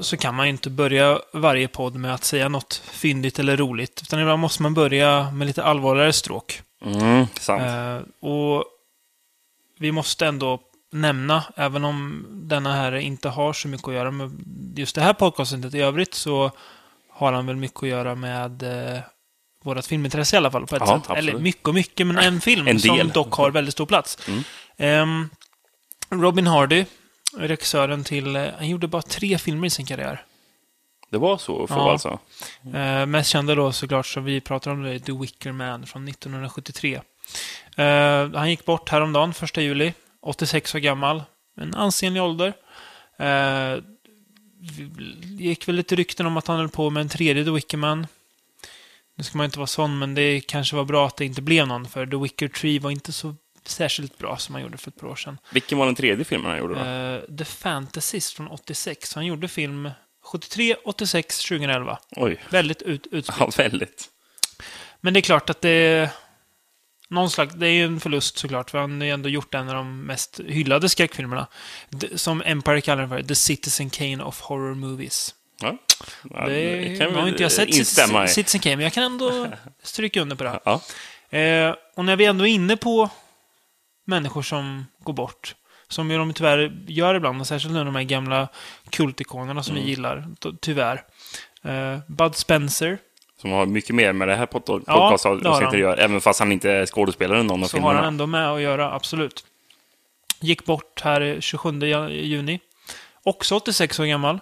så kan man ju inte börja varje podd med att säga något fyndigt eller roligt. Utan ibland måste man börja med lite allvarligare stråk. Mm, sant. Eh, och vi måste ändå nämna, även om denna här inte har så mycket att göra med just det här podcastet i övrigt, så har han väl mycket att göra med eh, vårt filmintresse i alla fall på ett Ja, sätt. absolut. Eller mycket och mycket, men en film En som dock har väldigt stor plats. Mm. Ehm, Robin Hardy, regissören till... eh, Han gjorde bara tre filmer i sin karriär. Det var så för Ja. alltså? Eh, mest kända då såklart som vi pratar om det är The Wicker Man från 1973. Eh, han gick bort häromdagen, första juli. 86 år gammal. En ansenlig ålder. Eh, gick väl lite rykten om att han höll på med en tredje The Wicker Man. Nu ska man inte vara sån, men det kanske var bra att det inte blev någon, för The Wicker Tree var inte så särskilt bra som han gjorde för ett par år sedan. Vilken var den tredje filmen han gjorde då? Eh, The Fantasist från 86. Han gjorde film 73, 86, 2011. Oj. Väldigt ut, utspritt. Ja, väldigt. Men det är klart att det är... Någon slags, det är ju en förlust såklart, för han har ju ändå gjort en av de mest hyllade skräckfilmerna. Som Empire kallar den för, The Citizen Kane of Horror Movies. Ja. Ja, Det kan nu vi har inte jag sett. Citizen Kane, men jag kan ändå stryka under på det. Ja. Eh, och när vi ändå är inne på människor som går bort, som ju de tyvärr gör ibland, och särskilt nu de här gamla kultikonerna som Mm. vi gillar, tyvärr. Eh, Bud Spencer, Som har mycket mer med det här pod- Ja, det podcastet har att göra. Även fast han inte är skådespelare i någon av så har han filmerna. ändå med att göra, absolut. Gick bort här 27 ja- juni. Också 86 år gammal.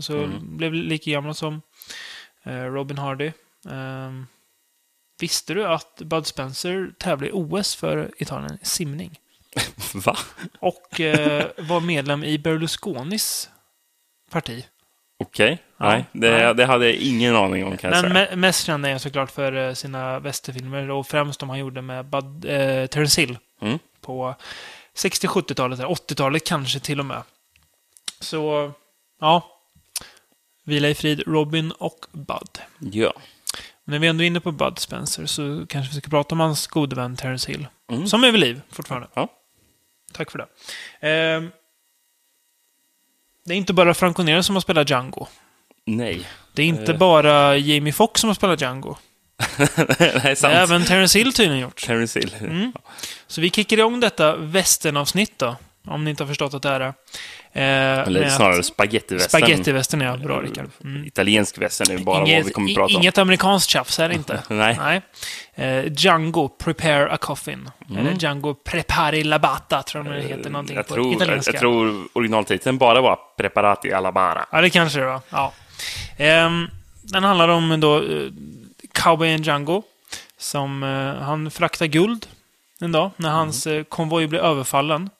Så Mm. blev lika gammal som eh, Robin Hardy. Ehm, visste du att Bud Spencer tävlade i OS för Italien i simning? Va? Och eh, var medlem i Berlusconis parti. Okej. Ja, Nej, det, nej. det hade jag ingen aning om kan jag Men säga. me- mest känd är han såklart för eh, sina västerfilmer och främst de han gjorde med Bud, eh, Terence Hill Mm. på 60-70-talet, eller 80-talet kanske till och med. Så, ja. Vila i frid, Robin och Bud. Ja. När vi ändå är inne på Bud Spencer så kanske vi ska prata om hans gode vän Terence Hill. Mm. Som är vid liv fortfarande. Ja. Tack för det. Ehm, det är inte bara Franco som har spelat Django. Nej. Det är inte Eh. bara Jamie Foxx som har spelat Django. Nej, Det sant. även Terence Hill tydligen gjort. Terence Hill. Mm. Så vi kickar igång detta västernavsnitt då. Om ni inte har förstått att det är det. Eh, Eller snarare spagettivästern. Spagettivästern, ja. Bra, Rickard. Mm. Italiensk västern är bara inget, vad vi kommer att prata om. inget amerikanskt tjafs är det inte. Nej. Nej. Eh, Django, prepare a coffin. Eller Django, prepari la bata, tror jag det heter någonting Mm. Jag på tror, italienska. jag tror originaltiteln bara var Preparati alla bara. Ja, det kanske det var. Ja. Ehm, den handlar om då uh, cowboyen Django. Som, eh, han fraktar guld en dag när hans eh, konvoj blir överfallen.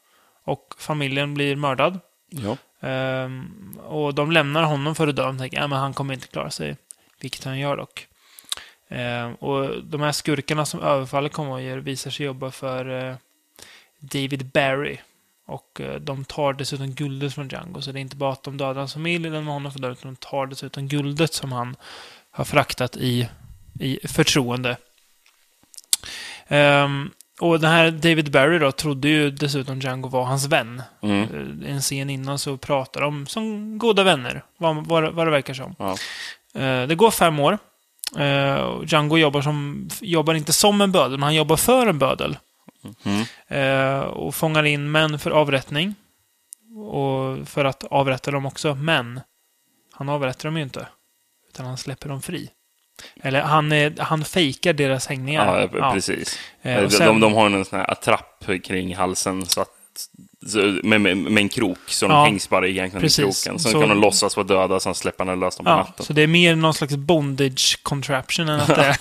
Och familjen blir mördad. Ja. Um, och de lämnar honom för att dö. De tänker att han kommer inte klara sig. Vilket han gör dock. Um, och de här skurkarna som överfaller konvojer visar sig jobba för uh, David Barry. Och uh, de tar dessutom guldet från Django. Så det är inte bara att de dödar hans familj, lämnar honom för död, utan de tar dessutom guldet som han har fraktat i, i förtroende. Um, och den här David Barry då trodde ju dessutom Django var hans vän. Mm. Eh, En scen innan så pratar de som goda vänner, vad, vad, vad det verkar som. Ja. Eh, Det går fem år. Eh, Django jobbar, som, jobbar inte som en bödel, men han jobbar för en bödel. Mm. Och fångar in män för avrättning. Och för att avrätta dem också. Men han avrättar dem ju inte. Utan han släpper dem fri. Eller han, han fejkar deras hängningar. Ja, precis. Eh, och de, sen- de, de har en sån här attrapp kring halsen så att, med, med, med en krok, så de Ja, hängs bara egentligen precis. i kroken. Sen Så- kan de låtsas vara döda, sen släpper han lös dem på Ja, natten. så det är mer någon slags bondage contraption än att det är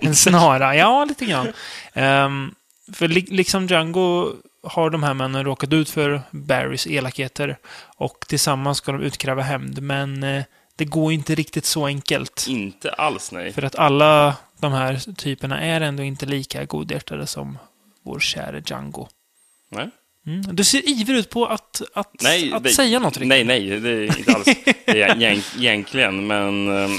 en snara. Ja, lite grann. Ehm, för li liksom Django har de här männen råkat ut för Barrys elakheter och tillsammans ska de utkräva hämnd. Men eh, det går inte riktigt så enkelt. Inte alls, nej. För att alla de här typerna är ändå inte lika godhjärtade som vår käre Django. nej. Mm. Du ser ivrig ut på att, att, Nej, att det- säga något, Rickard. Nej, nej, det är inte alls det är egent- egentligen, men ehm, eh,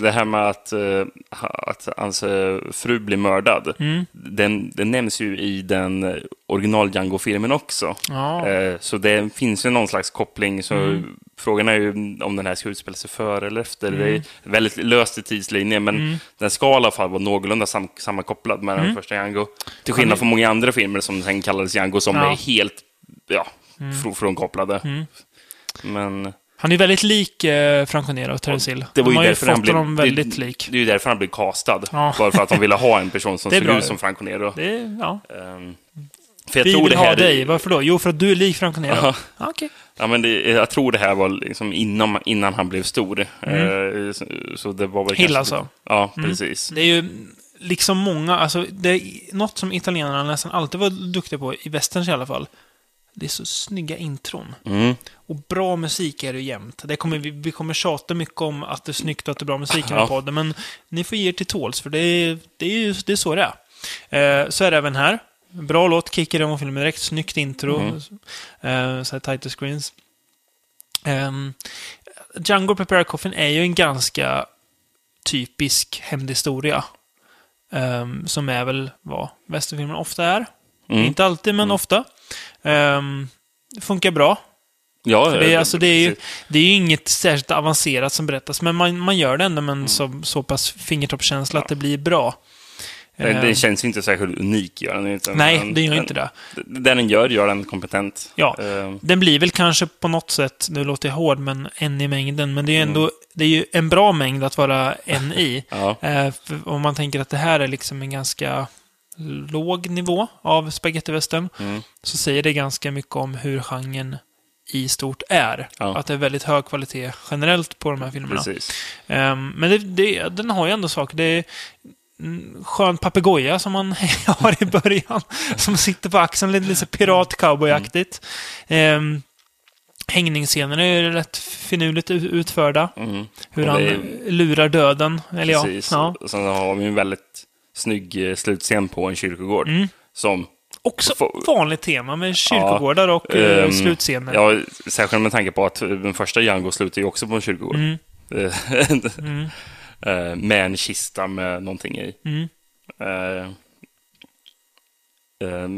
det här med att, eh, att hans eh, fru blir mördad, Mm. den, den nämns ju i den eh, original Django-filmen också. Ja. Eh, Så det finns ju någon slags koppling. Så Mm. Frågan är ju om den här ska utspela sig före eller efter. Det Mm. är väldigt löst i tidslinjen, men den ska i alla fall vara någorlunda sam sammankopplad med den första Django. Till skillnad från många andra filmer som sen kallades Django, som Ja. är helt ja, fr- frånkopplade. Men Han är väldigt lik eh, Franco Nero och Terence Hill. det De var ju har ju därför han blev... honom väldigt det, lik. Det är ju därför han blev castad. Ja. Bara för att de ville ha en person som såg ut som Franco Nero. Det är, ja. För jag Vi tror vill det här ha dig. Varför då? Jo, för att du är lik Franco Nero. Ja. Ja, Okej. Ja, men det, jag tror det här var liksom innan, innan han blev stor. Mm. Eh, så, så det var väl Hill kanske- alltså? Ja, precis. Det är ju liksom många, alltså det är något som italienarna nästan alltid var duktiga på, i västerns i alla fall. Det är så snygga intron. Mm. Och bra musik är det jämt. Det kommer, vi, vi kommer tjata mycket om att det är snyggt och att det är bra musik i den här podden, men ni får ge er till tåls, för det är, det är, det är så det är. Eh, så är det även här. Bra låt, kickar igång filmen direkt, snyggt intro, Mm. eh, så här title screens. Um, Django Prepare Coffin är ju en ganska typisk hämndhistoria. Um, som är väl vad västerfilmer ofta är. Mm. Inte alltid, men ofta. Um, det funkar bra. Ja, För det, är, alltså, det, är ju, det är ju inget särskilt avancerat som berättas, men man, man gör det ändå med en Mm. så, så pass fingertoppskänsla att det blir bra. Eh, Ehm, Det känns inte särskilt unik, gör den inte. nej, Men det gör den, inte det. Det den gör, gör den kompetent. Ja. Eh, Den blir väl kanske på något sätt, nu låter jag hård, men en i mängden. Men det är ju ändå Mm. det är ju en bra mängd att vara en i. Ja, för om man tänker att det här är liksom en ganska låg nivå av spagettivästern, Mm. så säger det ganska mycket om hur genren i stort är. Ja. Att det är väldigt hög kvalitet generellt på de här filmerna. Ehm, men det, det, den har ju ändå saker. Det är en skön papegoja som man har i början. Som sitter på axeln, lite, lite pirat-cowboyaktigt. Um, hängningsscenerna är ju rätt finurligt utförda. Mm. Hur han är- lurar döden. Eller precis. ja. Sen har vi en väldigt snygg eh, slutscen på en kyrkogård. Mm. Som Också vanligt tema med kyrkogårdar och uh, Ehm, slutscener. Ja, särskilt med tanke på att den första Django slutar ju också på en kyrkogård. Mm. Mm. med en kista med någonting i. Mm. Eh, eh,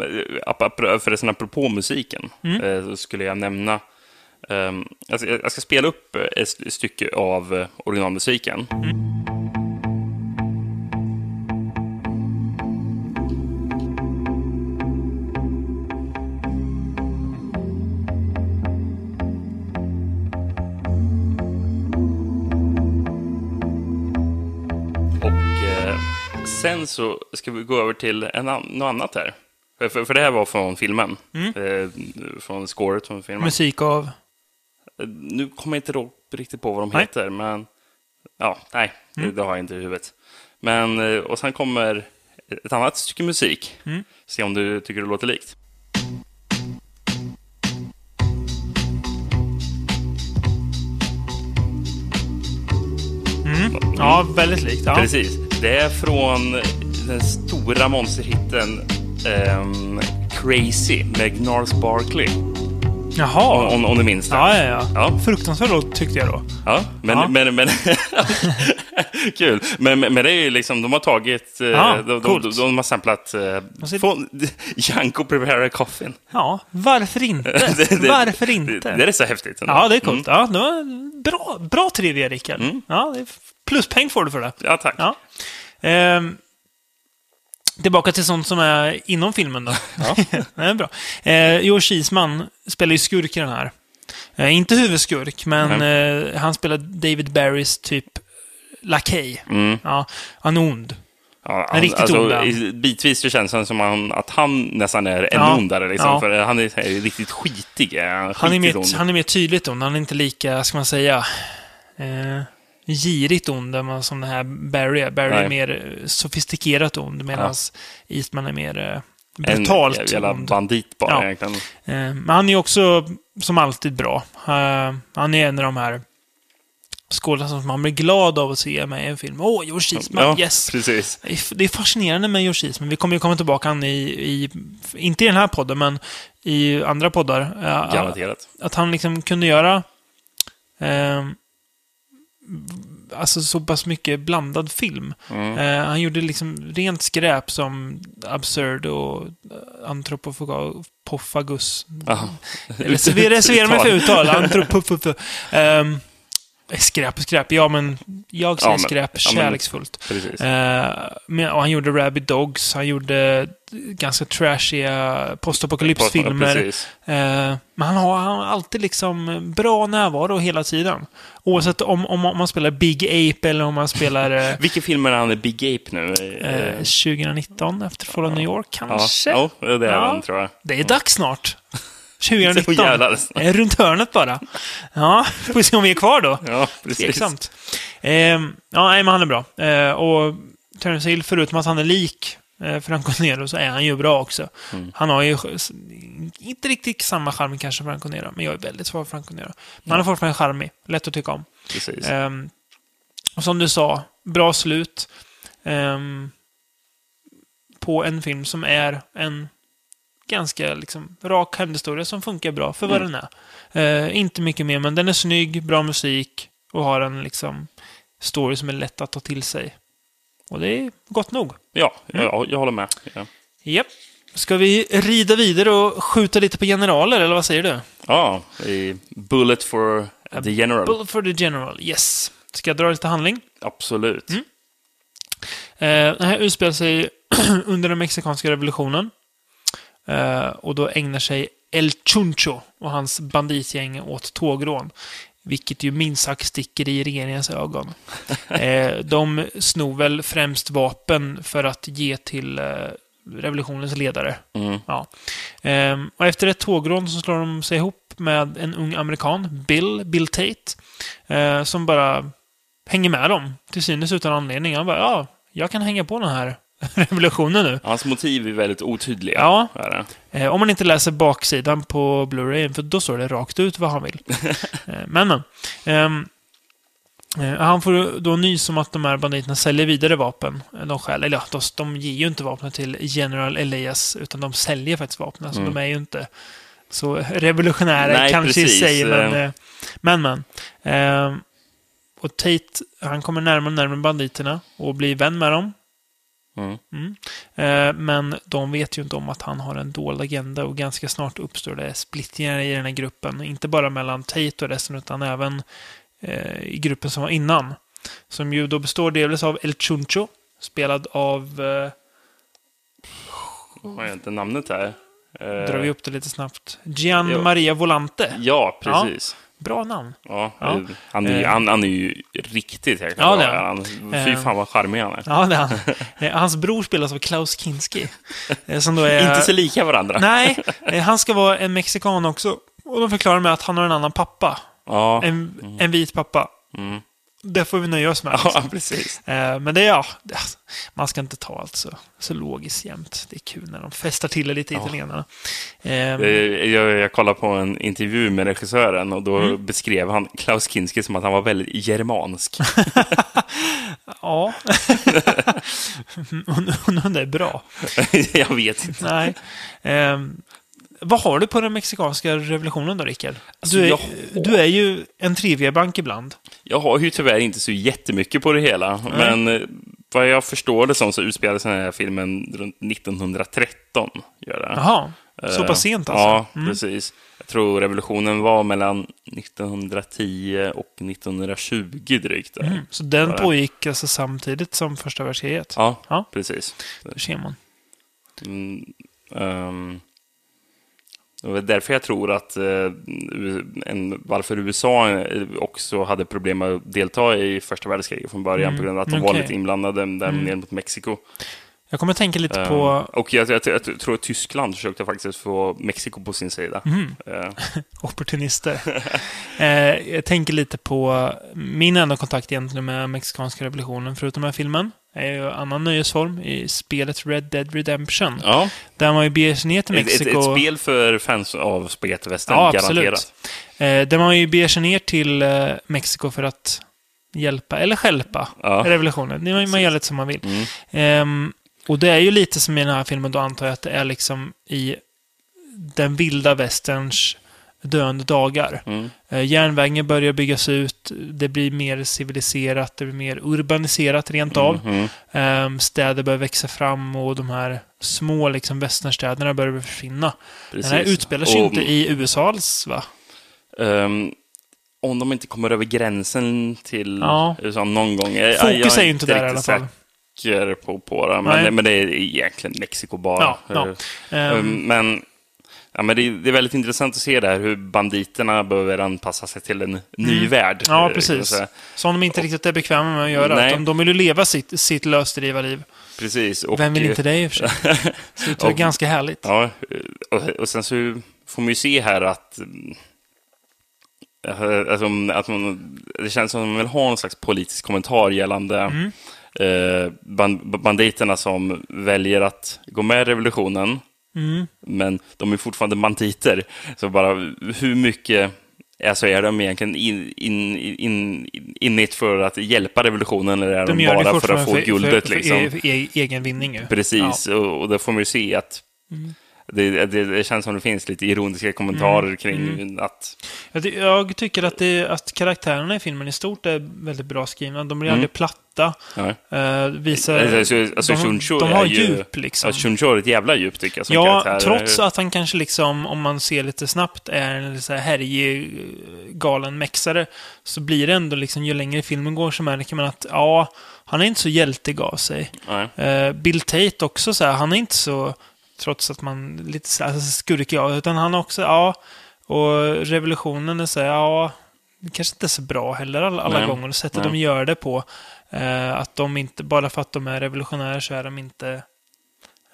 ap- förresten, apropå musiken, Mm. eh, så skulle jag nämna... Eh, alltså, jag ska spela upp ett st- stycke av eh, originalmusiken. Och så ska vi gå över till en an- något annat här. För, för, för det här var från filmen. Eh, från scoret från filmen. Musik av... Eh, Nu kommer jag inte då riktigt på vad de Nej. heter, men... Ja, nej, det, det har jag inte i huvudet. Men, eh, och sen kommer ett annat stycke musik. Se om du tycker det låter likt. Ja, väldigt likt. Ja. Precis. Det är från den stora monsterhitten ehm, Crazy med Gnarls Barkley. Jaha. Om, om du minns det. Ja, ja, ja. Ja. Fruktansvärd låt tyckte jag då. Ja, men... Ja. men, men kul. Men, men, det är ju liksom, de har tagit... eh, Ja, de, de, de, de har samplat ser- från Janko Prepare Coffin. Ja, varför inte? Det- det- varför Det, inte? det är så häftigt. ändå. Ja, det är coolt. Mm. Ja, det var bra, bra trivia, Rickard. Ja, det är pluspeng får du för det. Ja, tack. Ja. Ehm, tillbaka till sånt som är inom filmen då. Ja. det är bra. Eh, Joe Cheeseman spelar ju skurk i den här. Eh, inte huvudskurk, men eh, han spelar David Barrys typ lakej. Mm. Ja, han är ond. Ja, En riktigt ond, ja. i- Bitvis så känns det som han, att han nästan är ännu Ja. ondare. Liksom, Ja. För han är, här riktigt skitig. är Han är, skitigt mer, ond. han är mer tydligt ond. Han är inte lika, ska man säga, eh, girigt ond som den här Barry är. Barry är Nej. mer eh, sofistikerat ond, medan Eastman är mer eh, en brutalt jävla ond. bandit bara Ja. egentligen. Eh, men han är också, som alltid, bra. Han är en av de här skådespelare som man blir glad av att se med i en film. Åh, George Eastman, Ja, yes! precis. Det är- är fascinerande med George Eastman. Vi kommer ju komma tillbaka han i, i, inte i den här podden, men i andra poddar. Garanterat. att han liksom kunde göra eh, alltså så pass mycket blandad film. Mm. Eh, han gjorde liksom rent skräp som Absurd och eh, Anthropofagus. Aha. Reservera, mig för uttal. Anthropofagus. Um, skräp skräp. Ja, men jag säger Ja, men- skräp ja, men- kärleksfullt. Eh, men, och han gjorde Rabid Dogs, han gjorde ganska trashiga postapokalypsfilmer. Precis. Eh, men han har, han har alltid liksom bra närvaro hela tiden. Oavsett om, om, om man spelar Big Ape eller om man spelar eh, Vilken film är han i Big Ape nu? eh, 2019 efter Fall of New York, ja, kanske? ja, det är Ja. han tror jag. Det är dags snart. Så 2019. jävlar. Det är runt hörnet bara. Ja, får vi se om vi är kvar då. Ja, precis. Tveksamt. Eh, ja, nej, men han är bra. Eh, och Terence Hill, förutom att han är lik eh, Franco Nero, så är han ju bra också. Mm. Han har ju inte riktigt samma charm kanske som Franco Nero, men jag är väldigt svag för Franco Nero. Men han är fortfarande charmig, lätt att tycka om. precis. Ehm, och som du sa, bra slut. ehm, på en film som är en ganska liksom, rak hämndhistoria som funkar bra för vad Mm. den är. Eh, inte mycket mer, men den är snygg, bra musik och har en liksom, story som är lätt att ta till sig. Och det är gott nog. Ja, Mm. jag, jag håller med. Ja. Japp. Ska vi rida vidare och skjuta lite på generaler, eller vad säger du? Ja, i Bullet for the General. Bullet for the General, yes. Ska jag dra lite handling? Absolut. Mm. Eh, den här utspelar sig under den mexikanska revolutionen. Eh, och då ägnar sig El Chuncho och hans banditgäng åt tågrån. Vilket ju minst sagt sticker i regeringens ögon. Eh, de snor väl främst vapen för att ge till eh, revolutionens ledare. Mm. Ja. Ehm, och efter ett tågrån så slår de sig ihop med en ung amerikan, Bill, Bill Tate, som bara hänger med dem, till synes utan anledning. Han bara, ja, jag kan hänga på den här revolutionen nu. Hans motiv är väldigt otydliga. Ja. Eh, om man inte läser baksidan på Blu-ray, för då står det rakt ut vad han vill. eh, men, men. Ehm, eh, han får då nys om att de här banditerna säljer vidare vapen. Eh, De stjäl, eller ja, de, de ger ju inte vapnen till General Elias, utan de säljer faktiskt vapnen. Så Mm. de är ju inte så revolutionära Nej, kanske i precis. sig, men... Eh. eh, Men, men. Ehm, och Tate, han kommer närmare och närmare banditerna och blir vän med dem. Mm. Mm. Eh, men de vet ju inte om att han har en dold agenda och ganska snart uppstår det splittringar i den här gruppen. Inte bara mellan Tate och resten utan även eh, i gruppen som var innan. Som ju då består delvis av El Chuncho, spelad av, eh, Har jag inte namnet här? Eh, drar vi upp det lite snabbt, Gian. Maria Volante. Ja, precis. Bra namn. Ja. Ja. Han, är, Eh. han, han är ju riktigt jäkla Ja, bra. han. Fy Eh. fan vad charmig han är. Ja, det är han. Eh, Hans bror spelas av Klaus Kinski. Som då är... Inte så lika varandra. Nej, han ska vara en mexikan också. Och de förklarar med att han har en annan pappa. Ja. En, en vit pappa. Mm. Det får vi nöja oss med. ja, precis. Eh, Men det är ja, det- man ska inte ta allt så, så logiskt jämt. Det är kul när de festar till det lite, italienarna. Eh, Eh, Jag, jag kollade på en intervju med regissören och då Mm. beskrev han Klaus Kinski som att han var väldigt germansk. Ja. Undrar om det är bra. jag vet inte. Nej. Eh, vad har du på den mexikanska revolutionen då, Rickard? Alltså, Du är, jag- du är ju en triviabank ibland. Jag har ju tyvärr inte så jättemycket på det hela, men eh, vad jag förstår det som så utspelar sig den här filmen runt 1913. Gör det. Jaha, så Eh, pass sent alltså? Ja, Mm. precis. Jag tror revolutionen var mellan 1910 och 1920 drygt. Där. Mm. Så den Bara. pågick alltså samtidigt som första världskriget? Ja, Ja. precis. Det ser man. Mm, ehm, det var därför jag tror att eh, en, varför USA eh, också hade problem med att delta i första världskriget från början Mm, på grund av att de var okej. lite inblandade där Mm. nere mot Mexiko. Jag kommer tänka lite Ehm, på Och jag, jag, jag, tror att Tyskland försökte faktiskt få Mexiko på sin sida. Mm. Eh, opportunister. eh, jag tänker lite på min enda kontakt egentligen med mexikanska revolutionen, förutom den här filmen, är ju annan nöjesform i spelet Red Dead Redemption. ja, Där man ju beger sig ner till ett, ett, Mexiko. ett spel för fans av spagettivästern, Ja, garanterat. absolut. Där man ju beger sig ner till eh, Mexiko för att hjälpa eller stjälpa Ja. revolutionen. Man, man gör lite som man vill. Ehm, och det är ju lite som i den här filmen, då antar jag att det är liksom i den vilda västerns döende dagar. Mm. Eh, järnvägen börjar byggas ut, det blir mer civiliserat, det blir mer urbaniserat rent av. Mm. Städer börjar växa fram och de här små liksom, västernstäderna börjar försvinna. Den här Precis. utspelar sig Och, inte i USA alls, va? ehm, om de inte kommer över gränsen till Ja. USA någon gång. Fokus jag är ju inte där i alla fall. Säker på, på det, men, men det är egentligen Mexiko bara. Ja, ja. Eh, Ehm, Um, Men, ja, men det, är, det är väldigt intressant att se det här hur banditerna behöver anpassa sig till en ny värld. Mm. Ja, eh, precis. Som de inte riktigt är bekväma med att göra. Nej. De, de vill ju leva sitt, sitt lösdriva liv. Precis. Och, Vem vill inte det i och för sig? Så det är Och- ganska härligt. Ja, och, och sen så får man ju se här att eh, Alltså, att man, det känns som att man vill ha någon slags politisk kommentar gällande Mm. Eh, band, banditerna som väljer att gå med i revolutionen. Mm. Men de är fortfarande banditer. Så bara hur mycket alltså är de egentligen in, in, in, in för att hjälpa revolutionen eller är de, De det bara för att få guldet? för, för, liksom? för e- egen vinning. Precis, Ja. Mm. och, och där får man ju se att det, det, det känns som det finns lite ironiska kommentarer Mm. kring att... Jag, ty- jag tycker att, det, att karaktärerna i filmen i stort är väldigt bra skrivna. De blir aldrig platta. Ja. Uh, visar, Mm. Alltså, alltså, de, Shuncho de har ju, djup liksom. Ja, Shuncho har ett jävla djup tycker jag som Ja, karaktär. trots att han kanske liksom, om man ser lite snabbt, är en så här härjig, eh, galen mexare, så blir det ändå liksom, ju längre filmen går så märker man att, ja, han är inte så hjältig av sig. Eh, Bill Tate också så här, han är inte så, trots att man lite så alltså, skurkig av, utan han också, ja, och revolutionen är så här, ja, kanske inte är så bra heller alla, alla Nej. gånger. Och sättet Nej. de gör det på, eh, att de inte, bara för att de är revolutionärer så är de inte,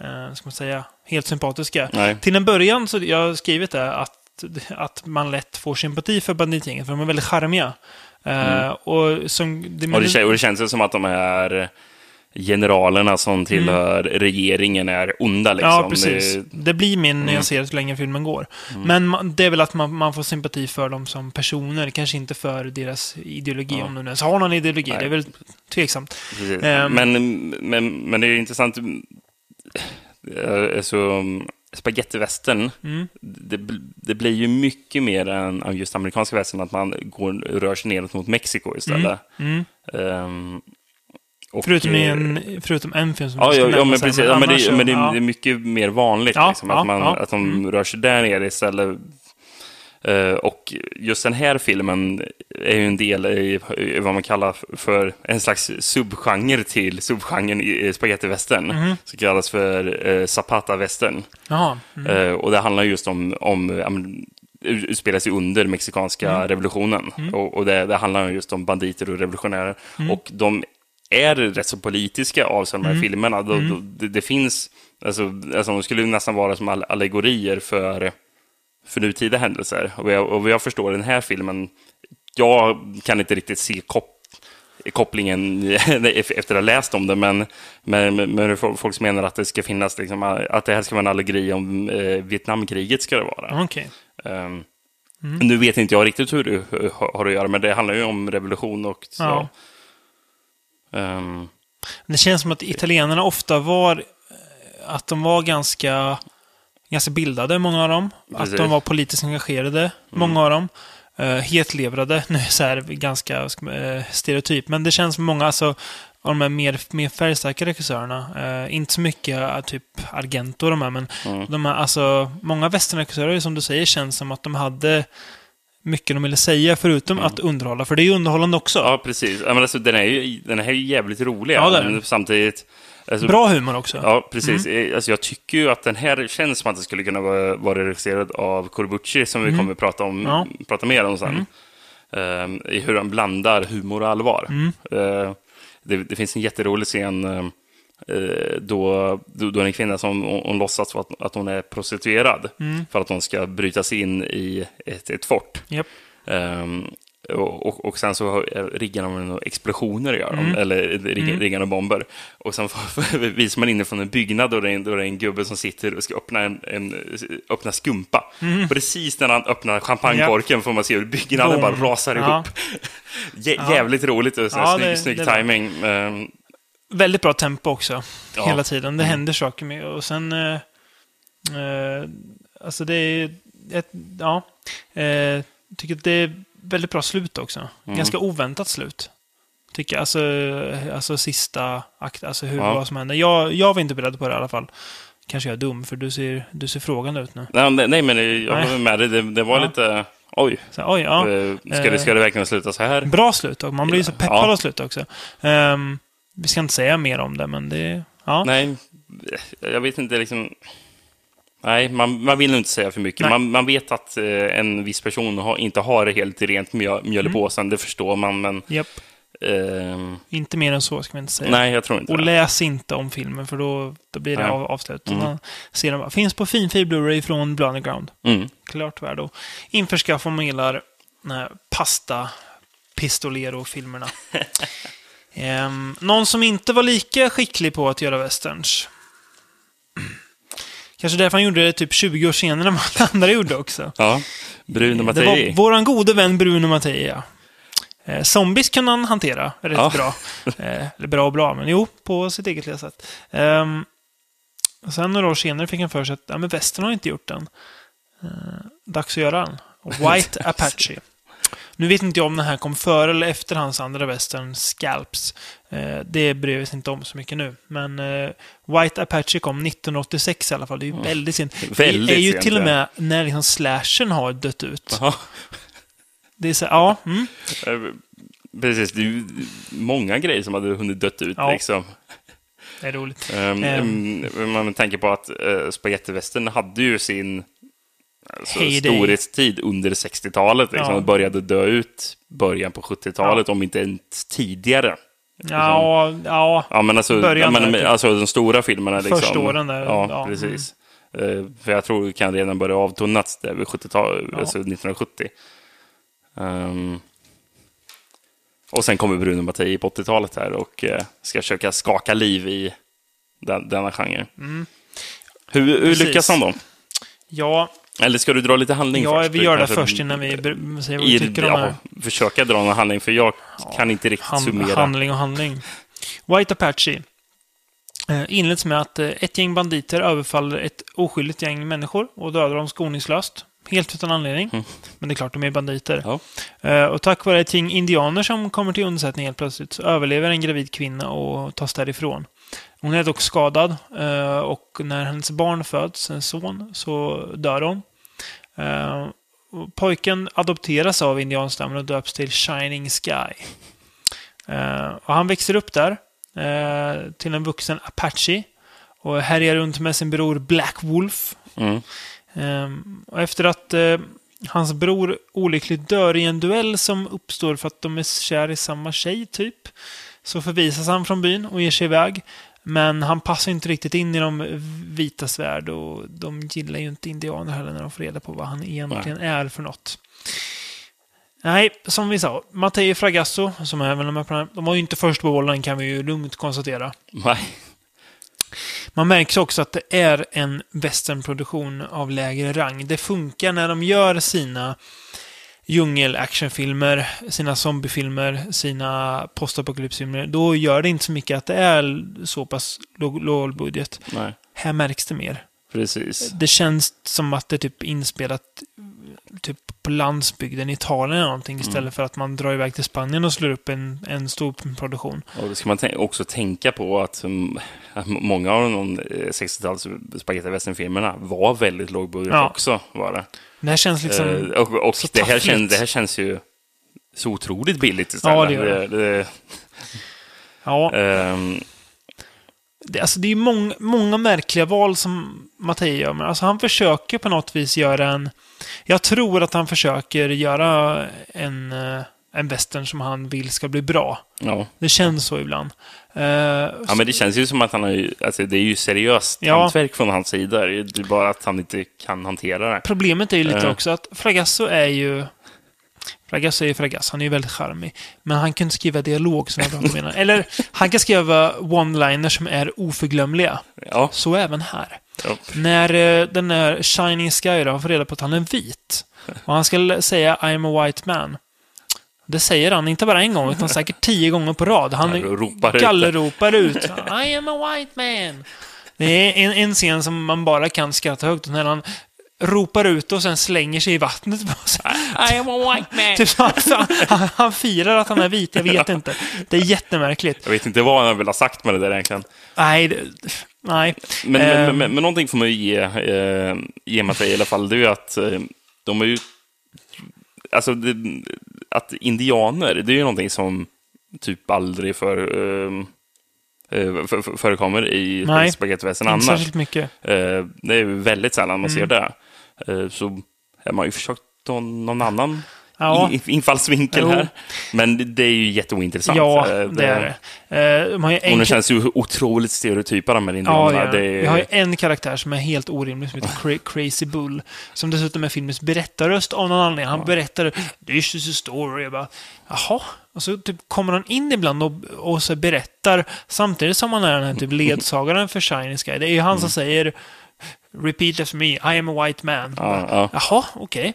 eh, ska man säga, helt sympatiska. Nej. Till en början så jag har skrivit det att, att man lätt får sympati för banditgänget, för de är väldigt charmiga. Eh, och som, det, Mm. Och det, och det känns ju som att de här generalerna som tillhör regeringen är onda. Liksom. Mm. Ja, precis. Det, Det blir min när jag ser hur länge filmen går. Men man, det är väl att man, man får sympati för dem som personer, kanske inte för deras ideologi, om de ens har någon ideologi. Nej. Det är väl tveksamt. Ehm. men, men, men det är intressant. eh, Alltså, spagettivästern, Mm. det, det blir ju mycket mer än just amerikanska västern, att man går, rör sig neråt mot Mexiko istället. Mm. Och, Förutom, i eh, en, förutom en film som Ja, ja, ja men precis. Ja, men, det, men det, ja. det är mycket mer vanligt Ja, liksom, att, man. Mm. att de rör sig där nere istället. Eh, och just den här filmen är ju en del i, i vad man kallar för en slags subgenre till subgenren i spagettivästern. Mhm. Som kallas för uh, zapata-västern. Mm. Eh, och det handlar just om, om men, utspelar sig under mexikanska Mm. revolutionen. Och, och det, det handlar just om banditer och revolutionärer. Mm. Och de är rätt så politiska av sig, de här filmerna. Då, då, det, det finns, alltså, alltså, de skulle nästan vara som all- allegorier för, för nutida händelser. Och jag, och jag förstår den här filmen, jag kan inte riktigt se kop kopplingen efter att ha läst om det, men, men, men folk menar att det ska finnas, liksom, att det här ska vara en allegori om eh, Vietnamkriget ska det vara. Okej. Ehm, Nu vet inte jag riktigt hur det eh, har att göra, men det handlar ju om revolution och så. Ja. Ehm, Det känns som att italienarna ofta var eh, att de var ganska, ganska bildade, många av dem. Att Precis. de var politiskt engagerade, många av dem. Uh, hetlevrade, nu är så här ganska eh, stereotyp, men det känns som många alltså, av de här mer, mer färgstarka regissörerna, eh, inte så mycket eh, typ Argento de här, men de här, alltså, många västernregissörer, som du säger, känns som att de hade mycket de ville säga, förutom att underhålla, för det är ju underhållande också. ja, precis. Men alltså, den, är ju, den här är ju jävligt rolig. Ja, den. men samtidigt... Alltså, Bra humor också. Ja, precis. Eh, Alltså, jag tycker ju att den här känns som att det skulle kunna vara, vara regisserad av Corbucci, som vi kommer att prata, om, Ja. prata mer om sen. Ehm, I hur han blandar humor och allvar. Eh, det, det finns en jätterolig scen eh, eh, då, då, då en kvinna som hon, hon låtsas att, att hon är prostituerad för att hon ska bryta sig in i ett, ett fort. Japp. Ehm, och, och, sen så riggar de explosioner, gör de, Mm. eller riggar, riggar några bomber. Och sen visar man inifrån en byggnad och det är en, då är det en gubbe som sitter och ska öppna, en, en, öppna skumpa. Precis när han öppnar champagnekorken får man se hur byggnaden Mm. Boom. bara rasar Ja. ihop. Jä, Jävligt roligt och så Ja, snygg, det- snygg det är timing. Ehm, Väldigt bra tempo också. Ja. Hela tiden. Det händer saker med. Och sen... Eh, eh, alltså det är... Ett, ja. Eh, tycker att det är väldigt bra slut också. Mm. Ganska oväntat slut. Tycker jag. Alltså, alltså sista akt. Alltså hur, Ja. vad som händer. Jag, jag var inte beredd på det i alla fall. Kanske jag är dum, för du ser, du ser frågande ut nu. nej, nej, men jag var med dig. Det, det var Ja. lite... Oj, Så, oj, ja. eh, ska, det, ska det verkligen sluta så här? Bra slut. Och man blir så peppad av slut också. Ehm, vi ska inte säga mer om det, men det... Ja. Nej, jag vet inte liksom... Nej, man, man vill inte säga för mycket. Man, man vet att eh, en viss person har, inte har helt rent mjöl, mjöl Mm. i påsen, det förstår man, men... Japp. ehm, Inte mer än så ska vi inte säga. nej, jag tror inte Och det. läs inte om filmen för då, då blir det av, avslöjat. Mm. Man ser. Finns på finfil Blu-ray från Blood Underground. Mm. Klart värd att införskaffa om man gillar pasta pistolero-filmerna. Ehm, någon som inte var lika skicklig på att göra westerns. Kanske därför han gjorde det typ 20 år senare än vad alla andra gjorde också. Ja, Bruno Det Mattei. var våran gode vän Bruno Mattei, ja. Eh, zombies kunde han hantera rätt Ja. bra. Eh, eller bra och bra, men jo, på sitt eget lilla sätt. Um, och sen några år senare fick han för sig att ja, men västern har inte gjort den. Eh, dags att göra den. White Apache. Nu vet inte jag om den här kom före eller efter hans andra västern, Scalps. Eh, det bryr vi oss inte om så mycket nu. Men eh, White Apache kom 1986 i alla fall. Det är ju väldigt sent. Väldigt det är ju sent, till och ja. med när liksom slashern har dött ut. Ja, Det är så, ja. Mm. eh, precis. Det är ju många grejer som hade hunnit dött ut. Ja. Liksom. Det är roligt. Um, um, man tänker på att uh, spagettivästern hade ju sin alltså, Heyday. storhetstid under 60-talet. Liksom, Ja. började dö ut början på 70-talet, om inte ens tidigare. Ja, ja. Ja, men alltså, Början men, där, typ. alltså de stora filmerna. Liksom. Första åren där, Ja, ja, mm. precis. Eh, för jag tror det kan redan börja avtunnats där vid 70-talet, Ja. alltså 1970. Ehm, och sen kommer Bruno Mattei på 80-talet här och eh, ska försöka skaka liv i den, denna genre. Hur, hur Mm. Precis. lyckas han då? Ja, Eller ska du dra lite handling ja först? vi gör det först innan vi säger vad vi tycker om det ja, Försöka dra någon handling, för jag kan inte riktigt Han, summera. handling och handling. White Apache eh, inleds med att eh, ett gäng banditer överfaller ett oskyldigt gäng människor och dödar dem skoningslöst. Helt utan anledning. Men det är klart, de är banditer. Ja. Eh, och tack vare ett gäng indianer som kommer till undsättning helt plötsligt så överlever en gravid kvinna och tas därifrån. Hon är dock skadad och när hennes barn föds, en son, så dör hon. Eh, pojken adopteras av indianstammen och döps till Shining Sky. Eh, och han växer upp där eh, till en vuxen Apache och härjar runt med sin bror Black Wolf. Mm. Ehm, och efter att hans bror olyckligt dör i en duell som uppstår för att de är kär i samma tjej, typ, så förvisas han från byn och ger sig iväg. Men han passar inte riktigt in i de vitas värld och de gillar ju inte indianer heller när de får reda på vad han egentligen är för något. Nej, som vi sa, Matteo Fragasso, som är väl med på den de var ju inte först på bollen kan vi ju lugnt konstatera. Nej. Man märks också att det är en westernproduktion av lägre rang. Det funkar när de gör sina djungel-actionfilmer, sina zombiefilmer, sina postapokalypsfilmer. Då gör det inte så mycket att det är så pass låg, låg budget. Nej, Här märks det mer. Precis. Det känns som att det är typ inspelat typ på landsbygden i Italien eller någonting Mm. istället för att man drar iväg till Spanien och slår upp en, en stor produktion. Och då ska man också tänka på att, mm, att många av de eh, 60-tals spagetti-western-filmerna var väldigt lågbudget Ja. också. Var det. Det här känns liksom... Eh, och och det, här känns, det här känns ju så otroligt billigt istället. Ja, det gör det. det. ja. ehm, det, alltså det är många, många märkliga val som Mattei gör. Men alltså han försöker på något vis göra en... Jag tror att han försöker göra en, eh, en western som han vill ska bli bra. ja. Det känns så ibland. Eh, ja, men det känns ju som att han har ju, alltså det är ju seriöst Ja. hantverk från hans sida. Det är bara att han inte kan hantera det. Problemet är ju lite Eh. också att Fragasso är ju... Fragas är ju Fragas, han är ju väldigt charmig. Men han kan skriva dialog som jag pratar om innan. Eller, han kan skriva one-liners som är oförglömliga. Ja. Så även här. ja. När eh, den där Shining Sky då får reda på att han är vit. Och han ska säga I'm a white man. Det säger han inte bara en gång, utan säkert tio gånger på rad. Han Ja, ropar ut det. gallerropar ut. I am a white man. Det är en, en scen som man bara kan skratta högt när han ropar ut och sen slänger sig i vattnet. I am a white man. Typ så han, han, han firar att han är vit, jag vet inte. Det är jättemärkligt. Jag vet inte vad han vill ha sagt med det där egentligen. Nej, det, nej. Men, Ehm. men, men, men någonting får man ju ge, eh, ge Mattei i alla fall. Det är ju att eh, de är ju... Alltså, det, att indianer, det är ju någonting som typ aldrig för, eh, eh, för, för, förekommer i Nej, spagettivästern Inte annars. särskilt mycket. Eh, det är väldigt sällan man ser Mm. det. Eh, så har man ju försökt ta någon annan Ja. infallsvinkel Jo. här. Men det- är ju jätteointressant. Ja, Eh, det är det. Och en de känns ju otroligt stereotypa de här Ja, indianerna. ja. Det är- Vi har ju en karaktär som är helt orimlig, som heter Cra- Crazy Bull. Som dessutom är filmens berättarröst av någon anledning. Han berättar “This is a story”. Jag bara, Jaha? Och så typ kommer han in ibland och, och så berättar, samtidigt som han är den här typ ledsagaren för Shiny Sky. Det är ju han som säger “Repeat after me, I am a white man”. Ja, ja. Jaha, okej.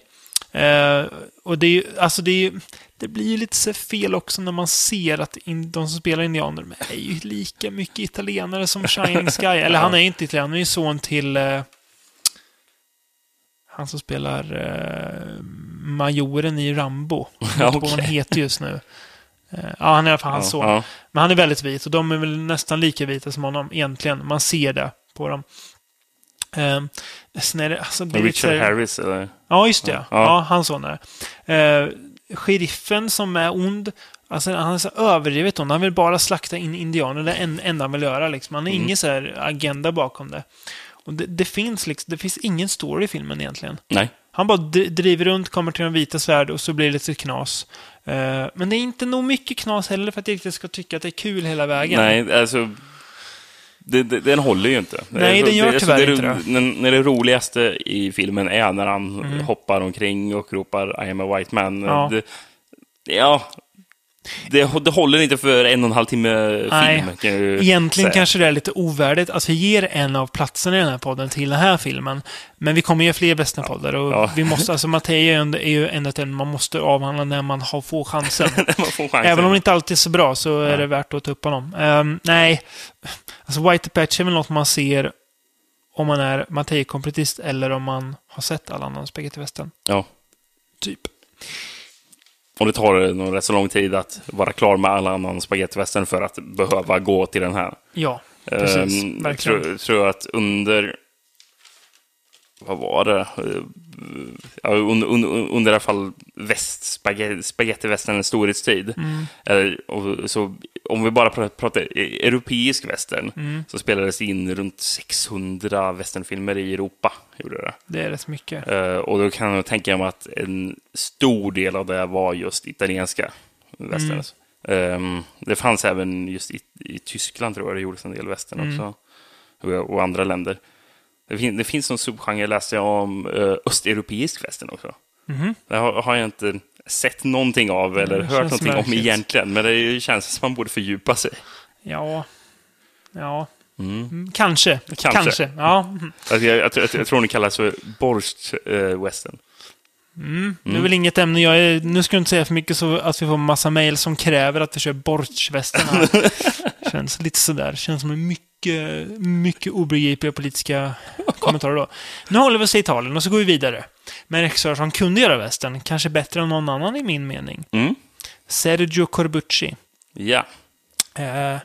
Eh, och det är ju, alltså det är ju, det blir ju lite fel också när man ser att in, de som spelar indianer är ju lika mycket italienare som Shining Sky. Eller han är inte italienare, han är ju son till eh, han som spelar eh, majoren i Rambo. Jag vet inte vad han heter just nu. Eh, ja, han är i alla fall hans Ja, son. ja. Men han är väldigt vit och de är väl nästan lika vita som honom egentligen. Man ser det på dem. Um, sen är det, alltså, det lite Richard här- Harris, eller? Ja, just det. Ja, Ja. hans son är det. eh, Sheriffen som är ond, alltså, han är så överdrivet ond. Han vill bara slakta in indianer. Det är en enda han vill göra. Liksom. Han har ingen så här agenda bakom det. Och det, det, finns liksom, det finns ingen story i filmen egentligen. Nej. Han bara dri- driver runt, kommer till den vita svärd och så blir det lite knas. Eh, men det är inte nog mycket knas heller för att jag riktigt ska tycka att det är kul hela vägen. Nej, alltså... Det, det, den håller ju inte. Nej, den gör det, tyvärr det, inte det. När det roligaste i filmen är när han Mm. hoppar omkring och ropar I am a white man. Ja. Det, ja, det, det håller inte för en och en halv timme Nej. film. Kan jag ju Egentligen säga. kanske det är lite ovärdigt att vi ger en av platserna i den här podden till den här filmen. Men vi kommer ge fler västernpoddar och Ja. vi måste, alltså Mattei är ju ändå en man måste avhandla när man har få chansen. Man får chansen. Även om det inte alltid är så bra så är det värt att ta upp honom. Ehm, nej, alltså White Patch är väl något man ser om man är Mattei-kompletist eller om man har sett alla andra spagettivästern. Ja. Typ. Och det tar nog rätt så lång tid att vara klar med alla annan spagettivästern för att behöva gå till den här. Ja, precis. Jag verkligen. tror, tror att under... Vad var det? Eh, Ja, under, under, under i alla fall väst, spaghetti, spagettivästernens storhetstid. Mm. Eller, och, så, om vi bara pratar, pratar e- europeisk västern Mm. så spelades det in runt 600 västernfilmer i Europa. Gjorde det. Det är rätt mycket. Eh, och då kan jag tänka mig att en stor del av det var just italienska västerns. Ehm, det fanns även just i, i Tyskland tror jag det gjordes en del västern också. Och, och andra länder. Det, fin, det finns en subgenre, läste jag om, uh, östeuropeisk västern också. Mhm. Det har, har jag inte sett någonting av eller hört någonting om märkligt. egentligen. Men det känns som man borde fördjupa sig. Ja. Ja. Mm, Kanske. Kanske. Kanske. Ja. Jag, jag, jag, jag tror det kallas för borst uh, western. Det är väl inget ämne jag är, Nu ska du inte säga för mycket så att vi får massa mejl som kräver att vi kör bortsvästen här. Känns lite sådär. Känns som mycket, mycket obegripliga politiska kommentarer då. Nu håller vi oss i Italien och så går vi vidare. Med en regissör som kunde göra västern, kanske bättre än någon annan i min mening. Mm. Sergio Corbucci. Ja. Eh,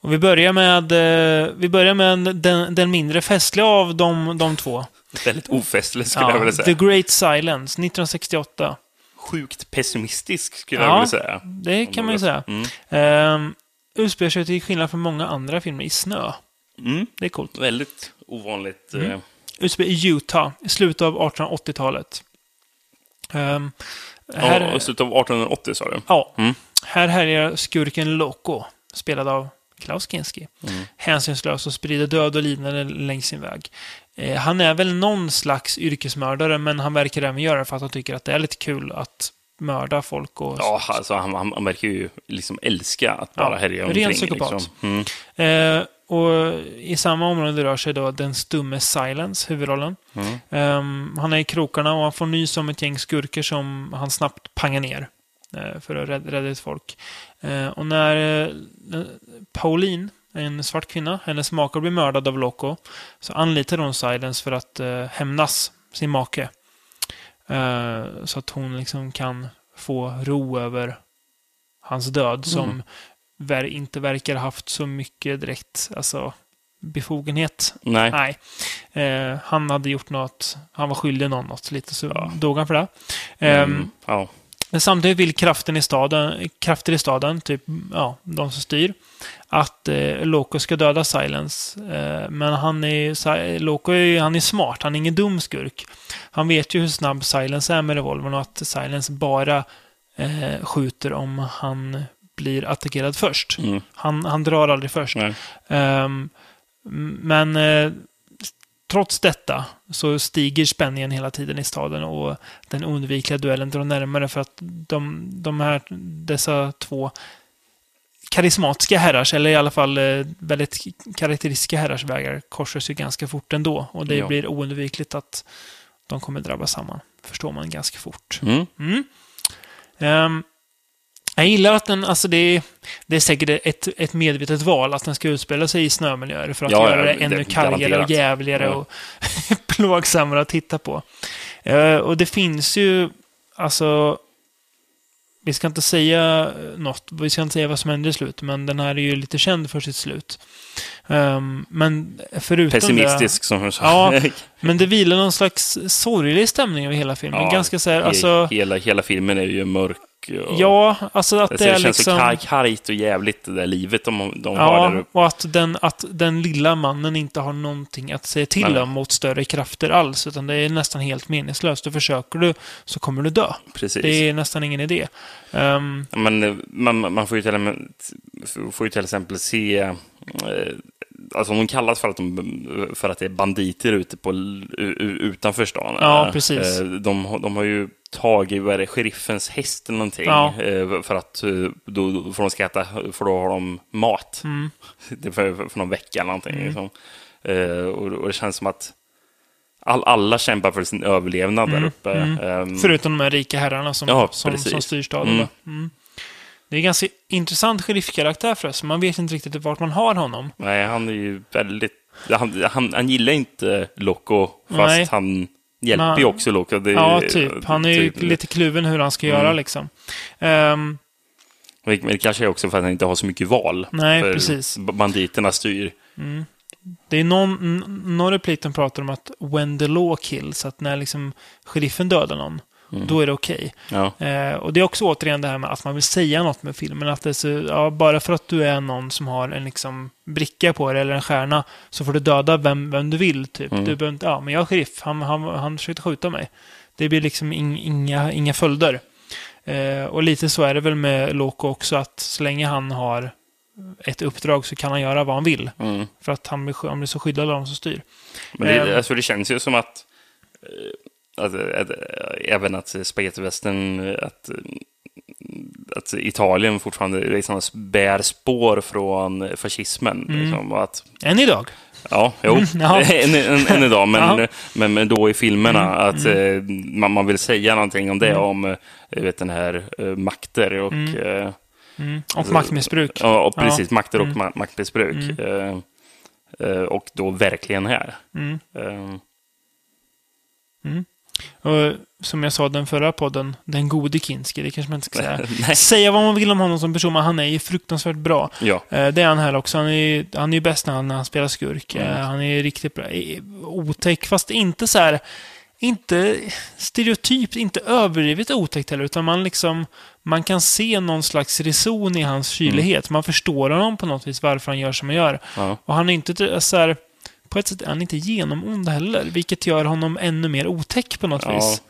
och vi börjar med, eh, vi börjar med den, den mindre festliga av de, de två. Väldigt ofestligt skulle jag Ja, vilja säga. The Great Silence, 1968. Sjukt pessimistisk skulle jag Ja, vilja säga. det kan man ju säga. Mm. Ehm, utspelar sig till skillnad från många andra filmer i snö. Mm. Det är coolt. Väldigt ovanligt. Mm. eh, Utspelar i Utah, i slutet av 1880-talet. Um, här, Ja, slutet av 1880 sa du. ja, Mm. här härjar skurken Loco, spelad av Klaus Kinski. Mm. Hänsynslös och sprider död och lidande längs sin väg. Eh, han är väl någon slags yrkesmördare, men han verkar även göra det för att han tycker att det är lite kul att mörda folk och... Ja, alltså han, han, han verkar ju liksom älska att bara Ja, härja ren omkring. psykopat. Liksom. Mm. Eh, och i samma område rör sig då den stumme Silence, huvudrollen. Mm. Ehm, han är i krokarna och han får nys om ett gäng skurker som han snabbt pangar ner eh, för att rädda, rädda ett folk. Eh, och när eh, Pauline, en svart kvinna, hennes make blir mördad av Loco, så anlitar hon Silence för att eh, hämnas sin make. Eh, så att hon liksom kan få ro över hans död som Mm. ver- inte verkar haft så mycket direkt alltså, befogenhet. Nej. Nej. Eh, han hade gjort något, han var skyldig någon något lite, så Ja. dog han för det. Ehm, Mm, ja. Men samtidigt vill kraften i staden, krafter i staden, typ ja, de som styr, att eh, Loco ska döda Silence. Eh, men han är, Loco är, han är smart, han är ingen dum skurk. Han vet ju hur snabb Silence är med revolvern och att Silence bara eh, skjuter om han blir attackerad först. Mm. Han, han drar aldrig först. Nej. Ehm, m- men eh, trots detta så stiger spänningen hela tiden i staden och den oundvikliga duellen drar närmare för att de, de här, dessa två karismatiska herrars, eller i alla fall eh, väldigt karaktäristiska herrars vägar korsas ju ganska fort ändå. Och det Ja. blir oundvikligt att de kommer drabba samman. Förstår man ganska fort. Mm. Mm. Ehm, jag gillar att den, alltså det är, det är säkert ett, ett medvetet val att den ska utspela sig i snömiljöer för att Ja, göra det ännu det- kargare och jävligare Ja. och plågsammare att titta på. Eh, och det finns ju, alltså, vi ska inte säga något, vi ska inte säga vad som händer i slut, men den här är ju lite känd för sitt slut. Ehm, men förutom det... Pessimistisk som du sa. Ja, Men det vilar någon slags sorglig stämning över hela filmen. Ja, Ganska så här, he- alltså... hela, hela filmen är ju mörk. Och, Ja, alltså att det det är känns liksom... så kar- kargt och jävligt det där livet de, de har där Ja, uppe. och att den, att den lilla mannen inte har någonting att säga till Nej. om mot större krafter alls, utan det är nästan helt meningslöst. Och försöker du så kommer du dö. Precis. Det är nästan ingen idé. Ehm, Men eh, man, man får, ju till, får ju till exempel se... Alltså de kallas för att, de, för att det är banditer ute på, utanför stan. Ja, precis. eh, De, har- de har ju tagit, vad är det, sheriffens häst eller någonting. Ja. eh, För att eh, då, får de ska äta, för då har de mat. Mm. Det för, för någon vecka eller någonting. Liksom. Eh, och, och det känns som att all, alla kämpar för sin överlevnad där uppe. Ehm, Förutom de här rika herrarna som, Ja, som, som styr staden. Mm. Mm. Det är en ganska intressant sheriffkaraktär förresten. Man vet inte riktigt vart man har honom. Nej, han är ju väldigt... Han, han, han gillar inte Loco, fast Nej. han hjälper ju också Loco. Det, Ja, typ. Han är ju typ- lite kluven hur han ska göra Mm. liksom. Ehm, Men det kanske är också för att han inte har så mycket val. Nej, precis. Banditerna styr. Det är någon, någon replik de pratar om att when the law kills, att när liksom sheriffen dödar någon, då är det okej. Ja, Eh, och det är också återigen det här med att man vill säga något med filmen. Att det så, ja, bara för att du är någon som har en liksom bricka på dig eller en stjärna så får du döda vem, vem du vill. Typ. Mm. Du behöver inte, ja, men jag är sheriff, han, han, han försökte skjuta mig. Det blir liksom ing, inga, inga följder. Eh, och lite så är det väl med Loco också, att så länge han har ett uppdrag så kan han göra vad han vill. mm. För att han blir, han blir så skyddad av de som styr. Men det, Ehm. alltså, det känns ju som att... att, att, även att spagettivästern, att, att Italien fortfarande liksom bär spår från fascismen. Mm. Liksom, att Än idag. Ja, jo. Mm, än, än, än idag, men. Mm, men, men då i filmerna. Att eh, man, man vill säga någonting om det, om eh, vet, den här eh, makter och... eh, Mm. Och Alltså, maktmissbruk. Ja, och precis. Ja. Makter och Mm. ma- maktmissbruk. Eh, eh, och då verkligen här. Mm. Och som jag sa den förra podden, den gode Kinski, det kanske man inte ska säga. Säga vad man vill om honom som person, men han är ju fruktansvärt bra. ja, Eh, Det är han här också. Han är ju han är ju bäst när han, när han spelar skurk. Eh, Mm. Han är riktigt bra. Eh, Otäck, fast inte så här... Inte stereotypt, inte överdrivet otäckt heller, utan man liksom... Man kan se någon slags reson i hans kylighet. Man förstår honom på något vis, varför han gör som han gör. ja. Och han är inte så här... På ett sätt är han inte genomond heller, vilket gör honom ännu mer otäck på något Ja. vis.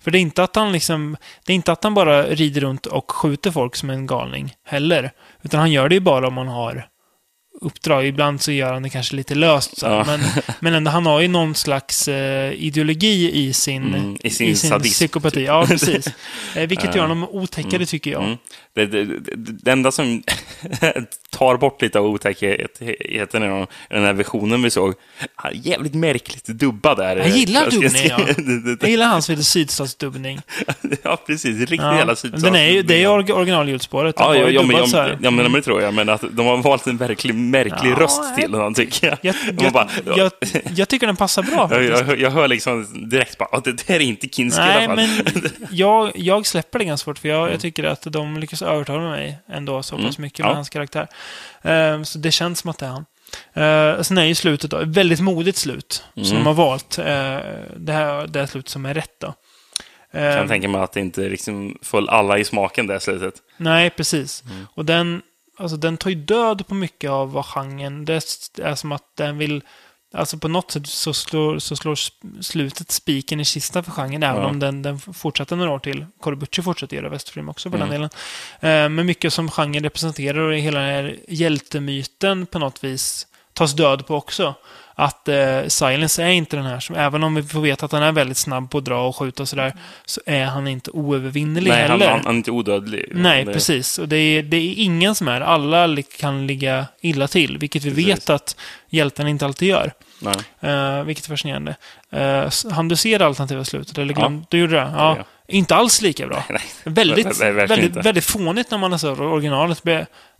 För det är inte att han liksom... Det är inte att han bara rider runt och skjuter folk som en galning heller. Utan han gör det ju bara om man har uppdrag. Ibland så gör han det kanske lite löst. Så. Ja. Men, men ändå, han har ju någon slags eh, ideologi i sin, Mm, i sin sadism, psykopati. typ. Ja, precis. Eh, vilket gör honom otäckare, tycker jag. Mm. Det, det, det, enda som tar bort lite av otäckheten i den- i här versionen vi såg, han är jävligt märkligt dubbad där. Jag gillar Jag ska dubbningen, ja. säga. Det- det- Jag gillar hans lite sydstatsdubbning. Ja, precis. Riktigt Ja. jävla är ju, det är ju originalljudspåret. Ja, ja, ja, men, så ja, men det tror jag. Men att de har valt en verklig märklig Ja, röst till honom, tycker jag. Jag, jag, bara, jag, jag tycker den passar bra jag, hör liksom direkt bara att det där är inte Kinski i Nej, alla fall. men jag, jag släpper det ganska fort, för jag, jag tycker att de lyckas övertala mig ändå så pass Mm. mycket med Ja. hans karaktär. Eh, så det känns som att det är han. Uh, sen är ju slutet då, ett väldigt modigt slut, som Mm. de har valt. Eh, det här det här slutet som är rätt då. Jag kan tänka mig att det inte liksom föll alla i smaken det slutet. Nej, precis. Mm. Och den, alltså, den tar ju död på mycket av vad genren... Det är som att den vill... Alltså på något sätt så slår, så slår slutet spiken i kistan för genren, även Ja. om den, den fortsätter några år till. Corbucci fortsätter göra västfilm också för Mm. den delen. Eh, men mycket som genren representerar och hela den här hjältemyten på något vis tas död på också. Att eh, Silence är inte den här som, även om vi får veta att han är väldigt snabb på att dra och skjuta och sådär, så är han inte oövervinnelig Nej, heller. han, han är inte odödlig. Nej, det, precis. Och det är, det är ingen som är. Alla kan ligga illa till, vilket vi Precis. vet att hjälten inte alltid gör. Nej. Uh, vilket är fascinerande. Uh, han du se det alternativa slutet? Eller Ja. glöm, Du gjorde det? Ja. Ja. Inte alls lika bra. Nej. Väldigt, Nej, väldigt, inte. väldigt fånigt när man läser originalet.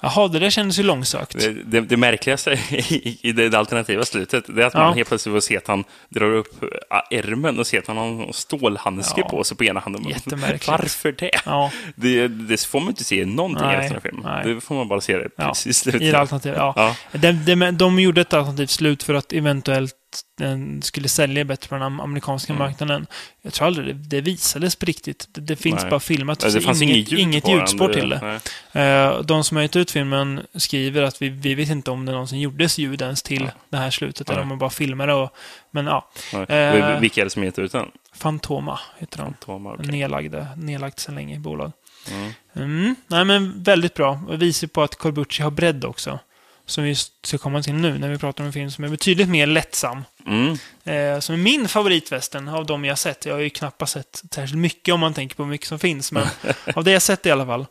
Jaha, det där kändes ju långsökt. Det, det, det märkligaste i, i det, det alternativa slutet, det är att Ja. man helt plötsligt får se att han drar upp äh, ärmen och ser att han har en stålhandske Ja. på sig på ena handen. Jättemärkligt. Varför det? Ja, det? Det får man inte se någonting Nej, i resten av filmen. nej. Det får man bara se det Ja, i slutet. i det alternativet. Ja. Ja. De, de, de gjorde ett alternativt slut för att eventuellt den skulle sälja bättre på den am- amerikanska Mm. marknaden. Jag tror aldrig det, det visades på riktigt. Det, det finns Nej. bara filmat. Så det fanns inget, inget ljud inget på den. ljudspår Det- till det. nej. Eh, De som har gett ut filmen skriver att vi, vi vet inte om det någonsin gjordes ljud ens till Ja. det här slutet. Nej. Eller om man bara filmade och... Men ja. Nej. Eh. Vilka är det som heter ut den? Fantoma heter de. Tomar, okej. Nedlagda, nedlagt sedan länge i bolag. Mm. Mm. Nej, men väldigt bra. Och visar på att Corbucci har bredd också. Som vi ska komma till nu när vi pratar om en film som är betydligt mer lättsam. Mm. Eh, som är min favoritvästern av de jag sett. Jag har ju knappast sett särskilt mycket om man tänker på hur mycket som finns. Men av det jag sett i alla fall.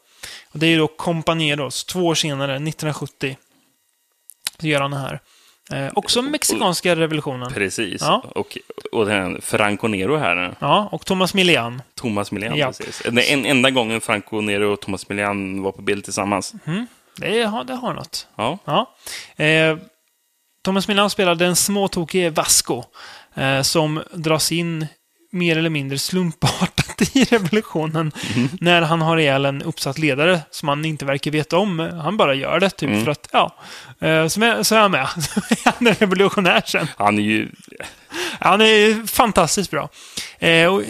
Och det är ju då Companeros, två år senare, 1970. Så gör han det här. Eh, också mexikanska revolutionen. Precis. Ja. Och, och den Franco Nero här. Ja, och Thomas Milian. Thomas Milian, Ja. precis. Den en, enda gången Franco Nero och Thomas Milian var på bild tillsammans. Det har, det har något. Ja. Ja. Eh, Thomas Milian spelar den småtokige Vasco. Eh, som dras in mer eller mindre slumpartat i revolutionen. När han har ihjäl en uppsatt ledare som han inte verkar veta om. Han bara gör det, typ för att, ja. Eh, så, är, så är han med. Är han en revolutionär sen. Han är ju... Han är fantastiskt bra. Eh, och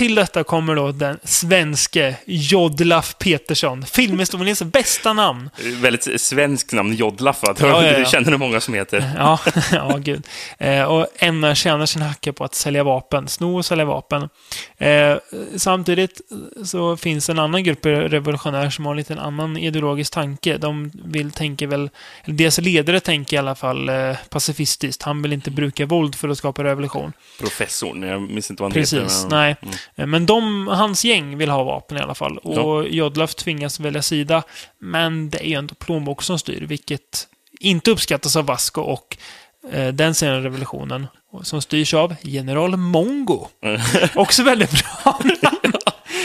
till detta kommer då den svenske Jodlaf Petersson. Filmhistoriens bästa namn. Väldigt svenskt namn, Jodlaf, va? Ja, ja, ja. Det känner det många som heter. Ja, ja gud. Eh, och ämnar tjäna sin hacka på att sälja vapen, sno och sälja vapen. Eh, samtidigt så finns en annan grupp revolutionärer som har en liten annan ideologisk tanke. De vill tänka väl, deras ledare tänker i alla fall eh, pacifistiskt. Han vill inte bruka våld för att skapa revolution. Professorn, jag minns inte vad han Precis, heter. men- nej. Eh, Men de, hans gäng vill ha vapen i alla fall. Och Jodlaf tvingas välja sida. Men det är ju ändå plånbok som styr, vilket inte uppskattas av Vasco och eh, den senare revolutionen. Som styrs av general Mongo. Också väldigt bra.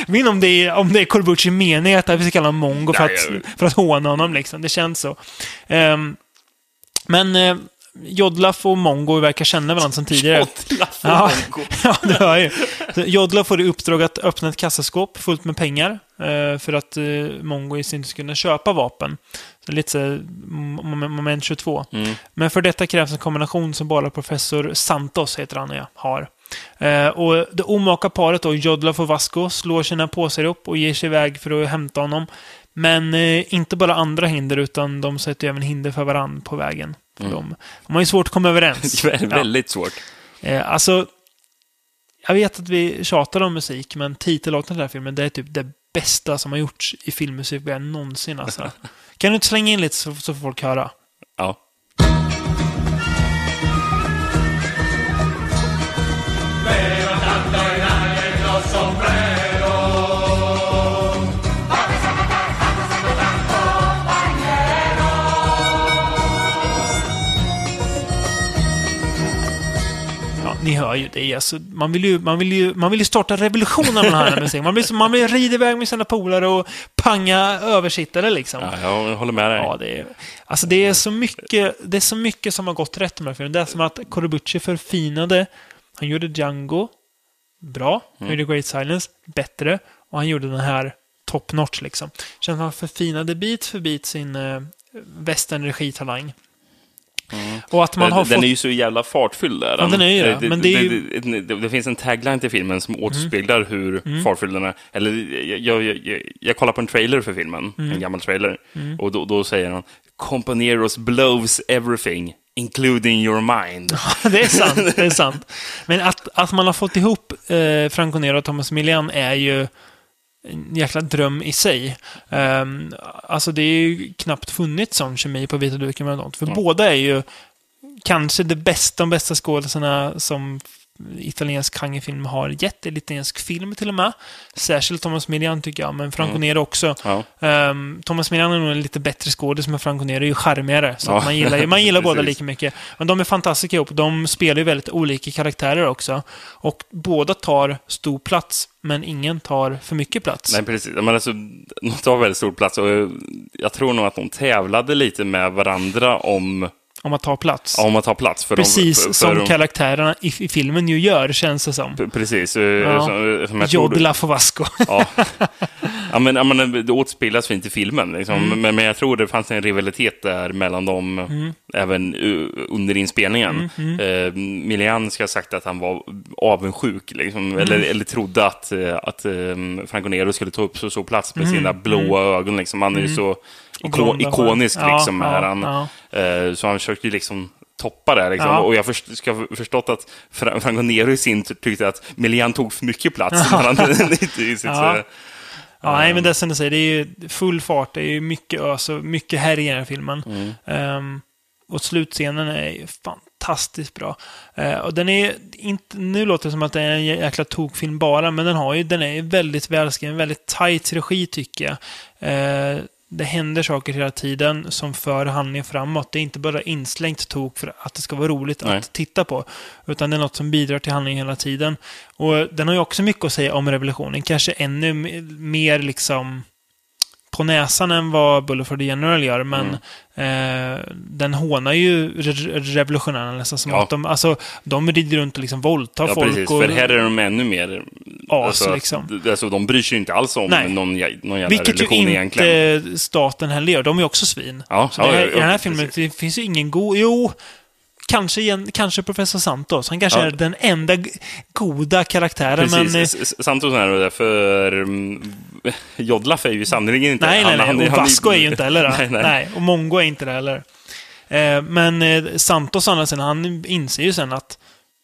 Jag vet inte om det är, om det är Corbucci mening att vi ska kalla honom Mongo för att, för att håna honom. Liksom. Det känns så. Ehm, men eh, Jodlaf och Mongo verkar känna varandra sedan tidigare. Jodlaf och Ja, Mongo. ja, det hör ju. Så Jodla får i uppdrag att öppna ett kassaskåp fullt med pengar eh, för att eh, Mongo i sin tur ska kunna köpa vapen. Så lite så moment 22. Mm. Men för detta krävs en kombination som bara professor Santos, heter han, ja, har. Eh, och det omaka paret då, Jodlaf och Vasco, slår sina påsar upp och ger sig iväg för att hämta honom. Men inte bara andra hinder, utan de sätter även hinder för varandra på vägen. För de, de har ju svårt att komma överens. Det är väldigt svårt. Eh, alltså, jag vet att vi tjatar om musik, men titellåten till den här filmen, det är typ det bästa som har gjorts i filmmusik någonsin. Alltså. kan du inte slänga in lite så, så får folk höra? Ja. Ni hör ju det. Alltså, man, vill ju, man, vill ju, man vill ju starta revolution av den här musiken. Man vill, man vill rida iväg med sina polare och panga översittare liksom. Ja, jag håller med dig. Ja, det är, alltså det är så mycket, det är så mycket som har gått rätt med den här filmen. Det är som att Korobuchi förfinade. Han gjorde Django bra. Han gjorde Great Silence bättre. Och han gjorde den här top notch liksom. Känns han förfinade bit för bit sin eh, västernregitalang. Och att man har den fått... är ju så jävla fartfylld där. Ja, den är ju det, det, men det ju- Mm. det, det, finns en tagline till filmen som återspeglar hur fartfylld den är. Eller, jag, jag, jag, jag kollar på en trailer för filmen, Mm. en gammal trailer, och då, då säger han Companeros blows everything, including your mind. det är sant, det är sant. Men att, att man har fått ihop eh, Franco Nero och Thomas Milian är ju en jäkla dröm i sig. Um, alltså det är ju knappt funnits sån kemi på vita duken med dem. För båda är ju kanske det bästa, de bästa skådisarna som italiensk genrefilm har gett. Italiensk film till och med. Särskilt Thomas Milian tycker jag, men Franco Nero också. Ja. Ehm, Thomas Milian är nog en lite bättre skådis, men Franco Nero är ju charmigare. Så Ja. man gillar, man gillar båda lika mycket. Men de är fantastiska ihop. De spelar ju väldigt olika karaktärer också. Och båda tar stor plats, men ingen tar för mycket plats. Nej, precis. Men alltså, de tar väldigt stor plats och jag tror nog att de tävlade lite med varandra om, Om att ta plats. om att ta plats. För Precis de, för, som de, karaktärerna i, i filmen ju gör, känns det som. P- Precis. eh, Ja. Som, Jodla ja. ja, men, ja, men det återspeglas fint i filmen. Liksom. Mm. Men, men jag tror det fanns en rivalitet där mellan dem även uh, under inspelningen. Mm, Uh, Milian ska ha sagt att han var avundsjuk, liksom, Mm. eller, eller trodde att, eh, att um, Franco Nero skulle ta upp så stor plats med Mm, sina blåa ögon. Liksom. Han är ju så iko blonda hår. ikonisk, Ja, liksom, är ja, han. ja. Eh, så han försökte ju liksom toppa det. Liksom. Ja. Och jag först, ska ha förstått att Fra- Franco Nero i sin tur tyckte att Milian tog för mycket plats. Han, i sitt, Ja. eh, Ja, nej, men det är som du säger, det är ju full fart, det är ju mycket ös och mycket här i den här filmen. Mm. Ehm, och slutscenen är ju fantastiskt bra. Eh, och den är inte, nu låter det som att det är en jäkla tokfilm bara, men den har ju, den är ju väldigt välskriven, väldigt tight regi tycker jag. Eh, det händer saker hela tiden som för handlingen framåt. Det är inte bara inslängt tok för att det ska vara roligt Nej. att titta på. Utan det är något som bidrar till handlingen hela tiden. Och den har ju också mycket att säga om revolutionen. Kanske ännu mer liksom på näsan än vad Bullet for the General gör, men Mm. eh, den hånar ju re- revolutionärerna nästan som Ja. att de, alltså, de rider runt och liksom våldtar Ja, folk. precis. och, För här är de ännu mer... As, liksom. d- Alltså, de bryr sig inte alls om Nej. någon, någon jävla Vilket ju inte egentligen. staten heller gör. De är också svin. Ja, Så ja, det här, ja, I den här filmen det finns ju ingen god... Jo, kanske, kanske Professor Santos. Han kanske Ja. är den enda goda karaktären. Precis. Men, eh, Santos är det, för mm, Jodlaf är ju sannerligen inte... nej, nej, han- nej. han- och han- Vasco är ju inte heller det. nej, nej, nej. Och Mongo är inte det heller. Eh, men eh, Santos å andra sidan, han inser ju sen att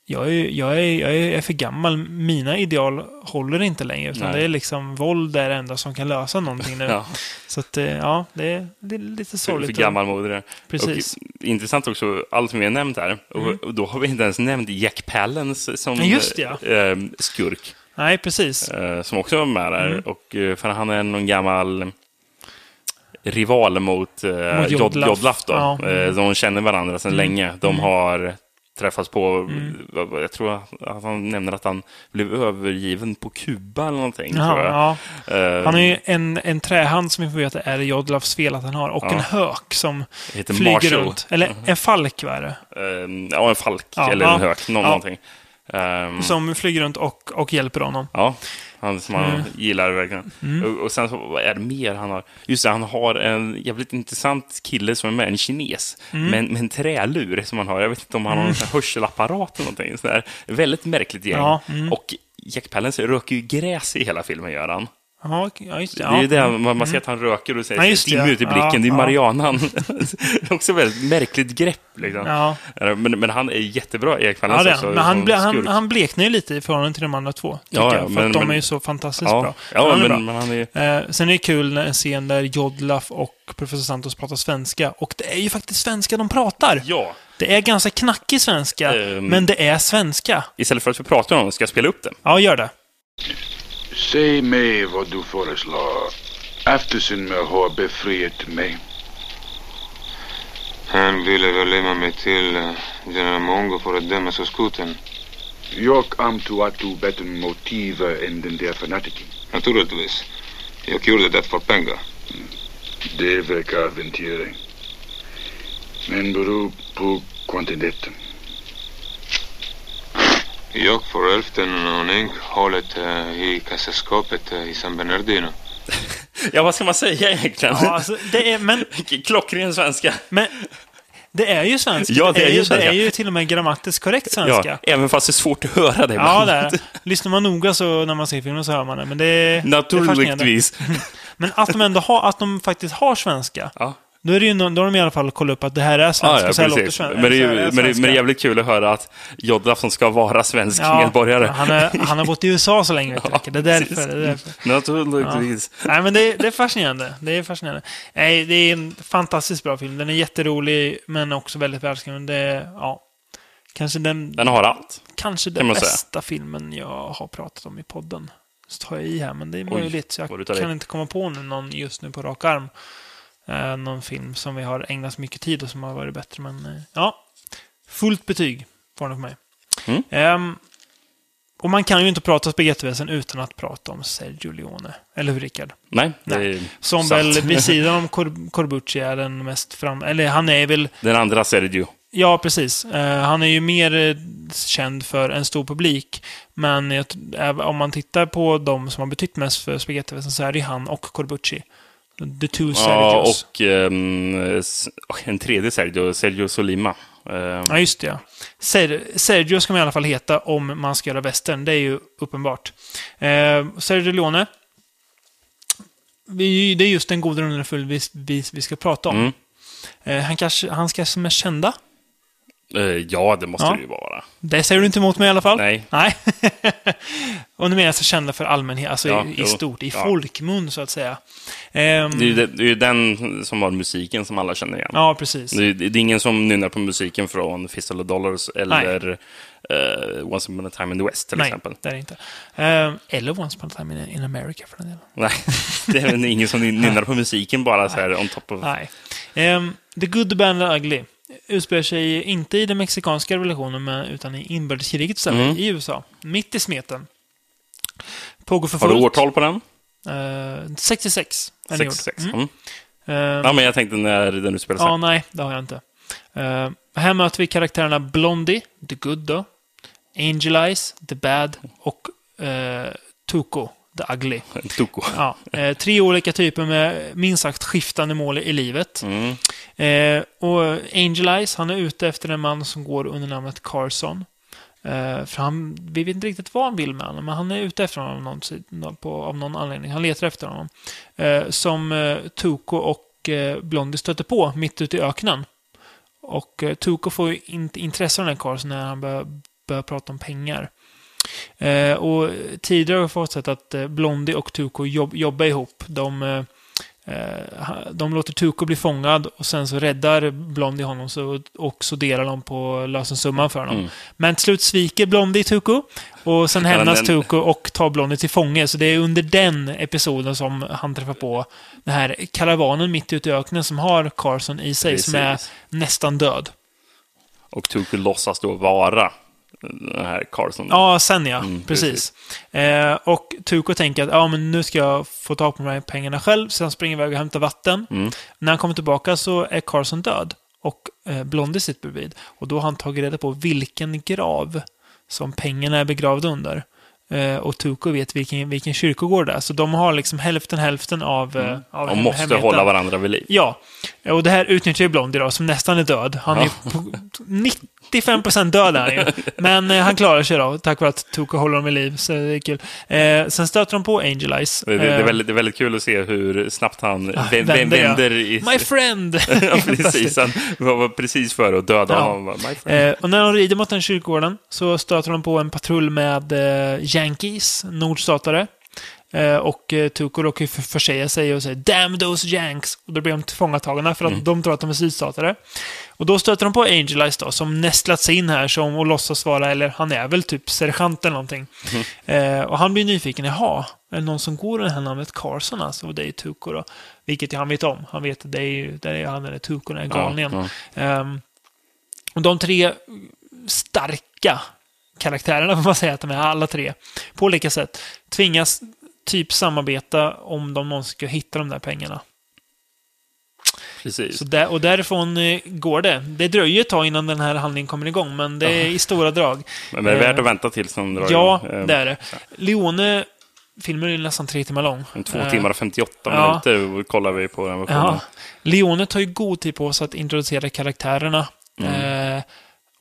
jag är, jag, är, jag är för gammal. Mina ideal håller inte längre. Utan Nej. det är liksom våld är det enda som kan lösa någonting nu. Ja, Så att, eh, ja, det är, det är lite för, sorgligt. för gammalmodig. Och Precis. intressant också, allt som vi har nämnt här. Och, och då har vi inte ens nämnt Jack Palance som Ja, eh, skurk. Nej, precis. eh, som också var med där. Mm. Och, eh, för han är någon gammal rival mot, eh, Mot Jod- Jodlaf. Jodlaf. Då. Ja. Mm. De känner varandra sedan länge. De har träffats på, Mm. jag tror att han nämner att han blev övergiven på Kuba eller någonting. Jag. ja. Eh, Han har ju en, en trähand som vi får veta är Jodlavs fel att han har. Och Ja. en hök som flyger Marshall. runt. Eller en falk, vad är det? Eh, ja, en falk eller en hök, någon, någonting. Ehm, Som flyger runt och, och hjälper honom. Ja, han som han Mm. gillar verkligen. Och, och sen så, vad är det mer han har? Just det, han har en jävligt intressant kille som är med, en kines, Mm. med, med en trälur som han har. Jag vet inte om han har en sån här hörselapparat eller någonting. Sådär. Väldigt märkligt gäng. Ja, mm. Och Jack Palance röker ju gräs i hela filmen, gör han. Ja, ja just det. Det är ju Ja. det, man, man ser att han röker och säger Ja, ja, just det, ja. ut i blicken. Ja, det är ja. Marianan. det är också ett väldigt märkligt grepp. Liksom. Ja. Men, men han är jättebra, Erik Ja, är också, han. Men han, ble, han, han bleknar ju lite i förhållande till de andra två. Ja, ja, jag, för men- att de men- är ju så fantastiskt ja, bra. ja, bra. men, men han är... Eh, sen är det kul en scen där Jodlaf och Professor Santos pratar svenska. Och det är ju faktiskt svenska de pratar. Ja. Det är ganska knackig svenska, Ehm. men det är svenska. Istället för att vi pratar om det, ska jag spela upp det? Ja, gör det. Säg mig vad du föreslår. Eftersom jag har befriat mig. Han ville överlämna mig till eh, general Mongo för att dömas av skoten. Jag antar att du en motiv än den där fanatiken. Naturligtvis. Jag gjorde det för pengar. Det verkar aventering. Men beror på kvantiteten. Jag får ärvt en aning hållet eh, i kassaskåpet eh, i San Bernardino. Ja, vad ska man säga egentligen? Ja, alltså, det är, men, Klockren svenska. men det är ju svenska. Ja, det är ju svenska. det är ju till och med grammatiskt korrekt svenska. Ja, även fast det är svårt att höra det Ja, det är. Lyssnar man noga så när man ser filmen så hör man det. Men det är, det är. Naturligtvis. Men att de ändå har, att de faktiskt har svenska. Ja. Då, är det ju, nå- då har de i alla fall kollat upp att det här är Ja, svenska, ja, så här låter precis. svenska. Men det, är, ju- men, det, men det är jävligt kul att höra att Jodda som ska vara svensk medborgare. Han, är, han har bott i USA så länge, vet Ja. Det är precis. därför. Det är därför. Naturligtvis. Nej, men det, det är fascinerande. Det är fascinerande. Nej, det är en fantastiskt bra film. Den är jätterolig, men också väldigt välskriven. Det ja, kanske den, Den har allt. kanske kan den säga. bästa filmen jag har pratat om i podden. Så tar jag i här, men det är Oj, möjligt. Du jag kan inte komma på någon just nu på rak arm. Eh, någon film som vi har ägnat mycket tid och som har varit bättre. Men eh, ja, fullt betyg får den för mig. Mm. Ehm, och man kan ju inte prata spagettiväsen utan att prata om Sergio Leone. Eller hur, Rickard? Nej, Nej. Som sant. väl vid sidan om Cor- Corbucci är den mest fram... Eller han är väl... Den andra Sergio. Ja, precis. Eh, han är ju mer eh, känd för en stor publik. Men jag, om man tittar på de som har betytt mest för spagettiväsen så är det ju han och Corbucci. The two Ja, Sergios. och ehm, s- en tredje Sergio, Sergio Solima. Ehm, Ja, just det. Ja. Ser, Sergio ska man i alla fall heta om man ska göra västern. Det är ju uppenbart. Eh, Sergio Leone. Vi, det är just den goda underfull vi, vi, vi ska prata om. Mm. Eh, han kanske, hans kanske mest kända. Eh, ja, det måste Ja. det ju vara. Det säger du inte emot mig i alla fall? Nej. Nej. och nu menar jag så kända för allmänhet, alltså Ja, i, jo. stort, i Ja. folkmun så att säga. Ehm, Det är, ju, det, det är ju den som har musiken som alla känner igen. ja, precis. Det, är, det är ingen som nynnar på musiken från Fistful of Dollars eller eh, Once upon a time in the West till Nej, exempel. det är det inte. Ehm, eller Once upon a time in, in America för den delen. Nej, det är ingen som nynnar på musiken bara så här on top of... Nej. Ehm, The Good, The Bad and The Ugly utspelar sig inte i den mexikanska revolutionen men, utan i inbördeskriget istället, Mm. i USA. Mitt i smeten. Pågår för Har du årtal på den? Ehm, 66 är den gjord. 66. Mm. Mm. Ehm, Ja, men jag tänkte när den utspelar sig. Ja, nej, det har jag inte. Uh, här möter vi karaktärerna Blondie, the good då, Angel Eyes, the bad och uh, Tuco, the ugly. Tuko. Ja, eh, tre olika typer med minst sagt skiftande mål i livet. Mm. Eh, och Angel Eyes, han är ute efter en man som går under namnet Carson. Eh, för han, vi vet inte riktigt vad han vill med honom, men han är ute efter honom av någon, på, av någon anledning. Han letar efter honom. Eh, som eh, Tuco och eh, Blondie stöter på mitt ute i öknen. Och eh, Tuco får ju inte intresse av den här Carson när han börjar, börjar prata om pengar. Eh, och tidigare har vi fått sett att eh, Blondie och Tuco jobb, jobbar ihop. De, eh, eh, de låter Tuco bli fångad och sen så räddar Blondie honom så, och så delar de på lösensumman för honom. Mm. Men till slut sviker Blondie Tuco och sen Ja, hämnas den- Tuco och tar Blondie till fånge. Så det är under den episoden som han träffar på den här karavanen mitt ute i öknen som har Carson i sig, som är Precis. nästan död. Och Tuko låtsas då vara den här Carson. Ja, sen ja. Mm, precis. Eh, och Tuko tänker att ja, men nu ska jag få tag på de här pengarna själv. Sen springer iväg och hämtar vatten. Mm. När han kommer tillbaka så är Carson död. Och eh, Blondie sitter bredvid. Och då har han tagit reda på vilken grav som pengarna är begravda under. Eh, och Tuko vet vilken, vilken kyrkogård det är. Så de har liksom hälften hälften av, eh, av Och hem- måste hemligheten. hålla varandra vid liv. Ja, och det här utnyttjar ju Blondie då, som nästan är död. Han är på 95% död är han ju. Men eh, han klarar sig då, tack vare att Tuco håller honom i liv. Så det är kul. Eh, sen stöter de på Angel Eyes. Det, det, det, är Eh, väldigt, det är väldigt kul att se hur snabbt han Ah, vä- vä- vänder, vänder i... My friend! ja, precis. Han var precis före att döda Ja. honom. Eh, och när de rider mot den kyrkogården så stöter de på en patrull med eh, Yankees, nordstatare. Eh, och eh, Tuco råkar ju för- försäga sig och säger “Damn those Yanks!” Och då blir de tillfångatagna för att Mm. de tror att de är sydstatare. Och då stöter de på Angel Eyes då, som nästlat sig in här som och låtsas vara, eller han är väl typ sergeant eller någonting. Mm. Eh, och han blir nyfiken, jaha, är det någon som går under det här namnet Carson alltså? Och det är Tuco då. Vilket han vet om. Han vet att det är ju, det är han eller Tuco, den här galningen. Ja, Ehm, och de tre starka karaktärerna, får man säga att de är alla tre, på olika sätt, tvingas typ samarbeta om de någonsin ska hitta de där pengarna. Precis. Så där, och därifrån eh, går det. Det dröjer ett tag innan den här handlingen kommer igång, men det är i stora drag. Men det är värt eh, att vänta tills de drar Ja, igång. Eh, det är det. Leone, filmen är nästan tre timmar lång. Två Eh, timmar och 58 ja. minuter kollar vi på den versionen. Ja. Leone tar ju god tid på sig att introducera karaktärerna. Eh,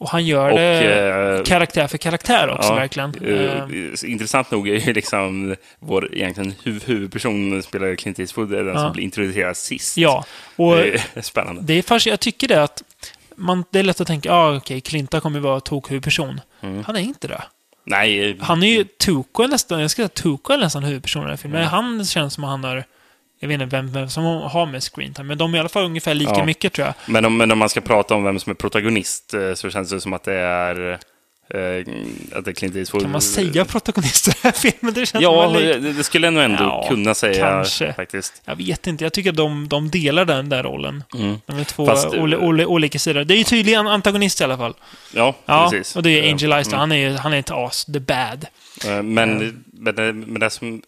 och han gör. Och, det eh, karaktär för karaktär också, Ja, verkligen. eh, Eh, intressant nog är ju liksom vår egentligen huv huvudperson, spelar Clint Eastwood, är den Ja. som blir introducerad sist. ja, och Det är spännande. det är fast jag tycker det att man, det är lätt att tänka, ah, okej, Clinta kommer vara tokhuvudperson. Mm. Han är inte det. Nej, Han är ju Tuco är nästan, jag ska säga Tuco är nästan huvudpersonen i den här filmen. Mm. Han känns som att han har, jag vet inte vem, vem som har med screentime, men de är i alla fall ungefär lika Ja. mycket tror jag. men om, men om man ska prata om vem som är protagonist eh, så känns det som att det är, eh, att det är Clint Eastwood. Kan man säga protagonist i den här filmen? Det känns Ja, att- det, skulle jag nog ändå Ja, kunna säga kanske. faktiskt. Jag vet inte, jag tycker att de, de delar den där rollen. Mm. De är två Fast, ole, ole, olika sidor. Det är ju tydligen antagonist i alla fall. Ja, Ja, precis. och det är Angel Eh, Eyes då. Han är han är ett as, the bad. Eh, Men, men, det, men det som...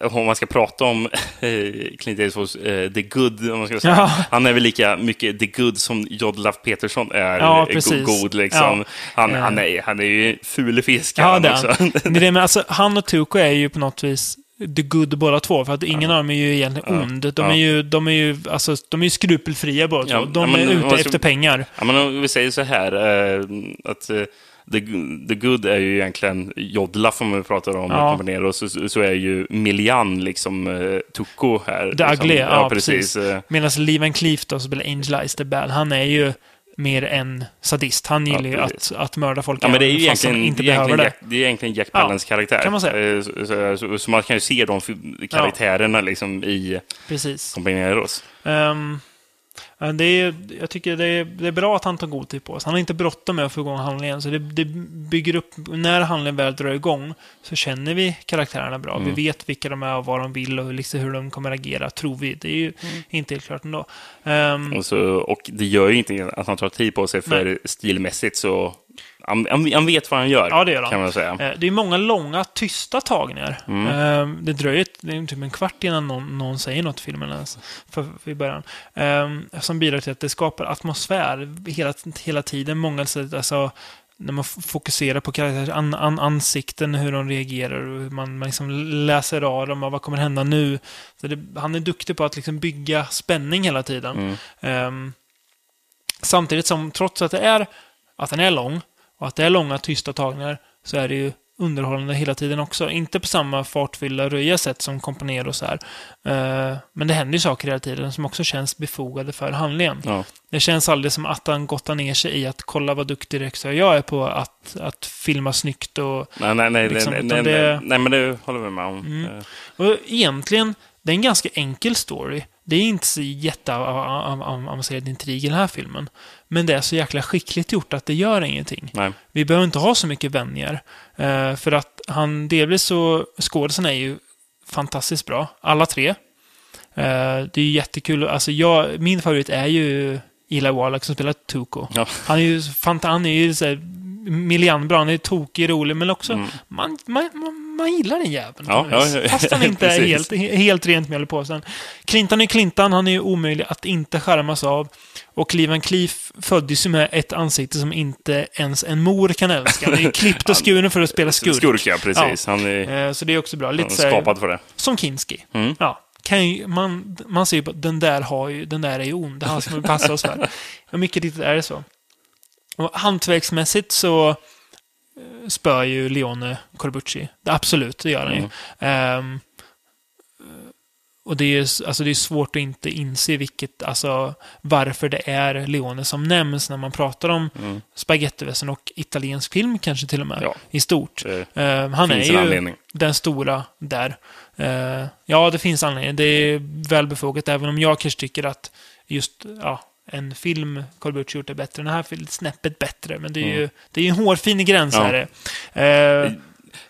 Om man ska prata om eh, Clint Eastwoods eh, The Good, om man ska säga. Ja. Han är väl lika mycket The Good som Jodlaf Petersson är Ja, eh, god. Liksom. Ja. Han, Eh. han, är, han är ju ful fisk Ja, han det också. Men det är med, alltså, han och Tuco är ju på något vis the good båda två. För att ingen av dem är ju egentligen Ja. ond. De Ja. är ju, de är ju, alltså, de är ju skrupelfria båda Ja, två. De ja, men är ute ska- efter pengar. Ja, men om vi säger så här, eh, att eh, The, the Good är ju egentligen Jodlaf om vi pratar om Ja. ja. och så, så är ju Milian liksom uh, Tuco här. The liksom. ugly, ja, precis. precis. eh, Medan Lee Van Cleef då, som spelar Angel Eyes the Bad, han är ju mer en sadist. Han gillar ju att, att mörda folk Ja, men det är ju fast han inte det behöver det. Det är egentligen Jack Ja, Palance karaktär. kan man säga. Eh, Så, så, så, så man kan ju se de karaktärerna liksom i Precis. Companeros. Um, det är, jag tycker det är, det är bra att han tar god tid på sig. Han har inte bråttom med att få igång handlingen. Så det, det bygger upp, när handlingen väl drar igång så känner vi karaktärerna bra. Mm. Vi vet vilka de är och vad de vill och liksom hur de kommer agera, tror vi. Det är ju Mm. inte helt klart ändå. Um, Och, så, och det gör ju inte att han tar tid på sig, för Nej. stilmässigt så... Han, han, han vet vad han gör, Ja, det gör han. kan man säga. Eh, Det är många långa, tysta tagningar. Mm. Eh, Det dröjer det är typ en kvart innan någon, någon säger något i filmen ens, för, för i början. Eh, Som bidrar till att det skapar atmosfär hela, hela tiden. Många alltså, när man fokuserar på karaktärers an, an, ansikten, hur de reagerar och hur man, man liksom läser av dem och vad kommer hända nu. Så det, han är duktig på att liksom bygga spänning hela tiden. Mm. Ehm, samtidigt som, trots att det är att den är lång och att det är långa tysta tagningar, så är det ju underhållande hela tiden också. Inte på samma fartfyllda, röja sätt som Companeros är. Uh, men det händer ju saker hela tiden som också känns befogade för handlingen. Ja. Det känns aldrig som att han gottar ner sig i att kolla vad duktig regissör jag är på att, att filma snyggt och Nej, nej, nej, Liksom, nej, nej, det- nej, nej, men det håller vi med om. Mm. Eh, Och egentligen, det är en ganska enkel story. Det är inte så jätteavancerad intrig i den här filmen. Men det är så jäkla skickligt gjort att det gör ingenting. Nej. Vi behöver inte ha så mycket vänjer. Eh, för att han, delvis så, skådisen är ju fantastiskt bra. Alla tre. Eh, det är ju jättekul. Alltså jag, min favorit är ju Eli Wallach som spelar Tuco. Ja. Han är ju, fanta, han är ju så här, miljanbra, han är tokig, rolig, men också Mm. man, man, man, man gillar den jäveln. Ja, ja, ja. Fast han inte är helt, helt rent mjöl i påsen. Clintan är Clintan, han är ju omöjlig att inte skärmas av. Och Cleveland Cleef föddes ju med ett ansikte som inte ens en mor kan älska. Han är ju klippt och skuren för att spela skurk. Skurk, ja, precis. Han är Eh, Så det är också bra. han Lite är så här- skapad för det. som Kinski. Mm. Ja, ju, man, man ser ju på den där har ju, den där är ju ond. Det är han som passar oss för. Och mycket riktigt är det så. Och hantverksmässigt så spör ju Leone Corbucci. Det, absolut, det gör han ju. Mm. Ehm, och det är, s- alltså det är svårt att inte inse vilket, alltså varför det är Leone som nämns när man pratar om Mm. spagettiväsen och italiensk film kanske till och med. Ja. I stort. Ehm, han är ju anledning. den stora där. Eh, ja, det finns anledning. Det är väl befogat, även om jag kanske tycker att just ja, en film Corbucci gjort är bättre. Den här är snäppet bättre, men det är ju det är en hårfin gräns Ja. här. Eh,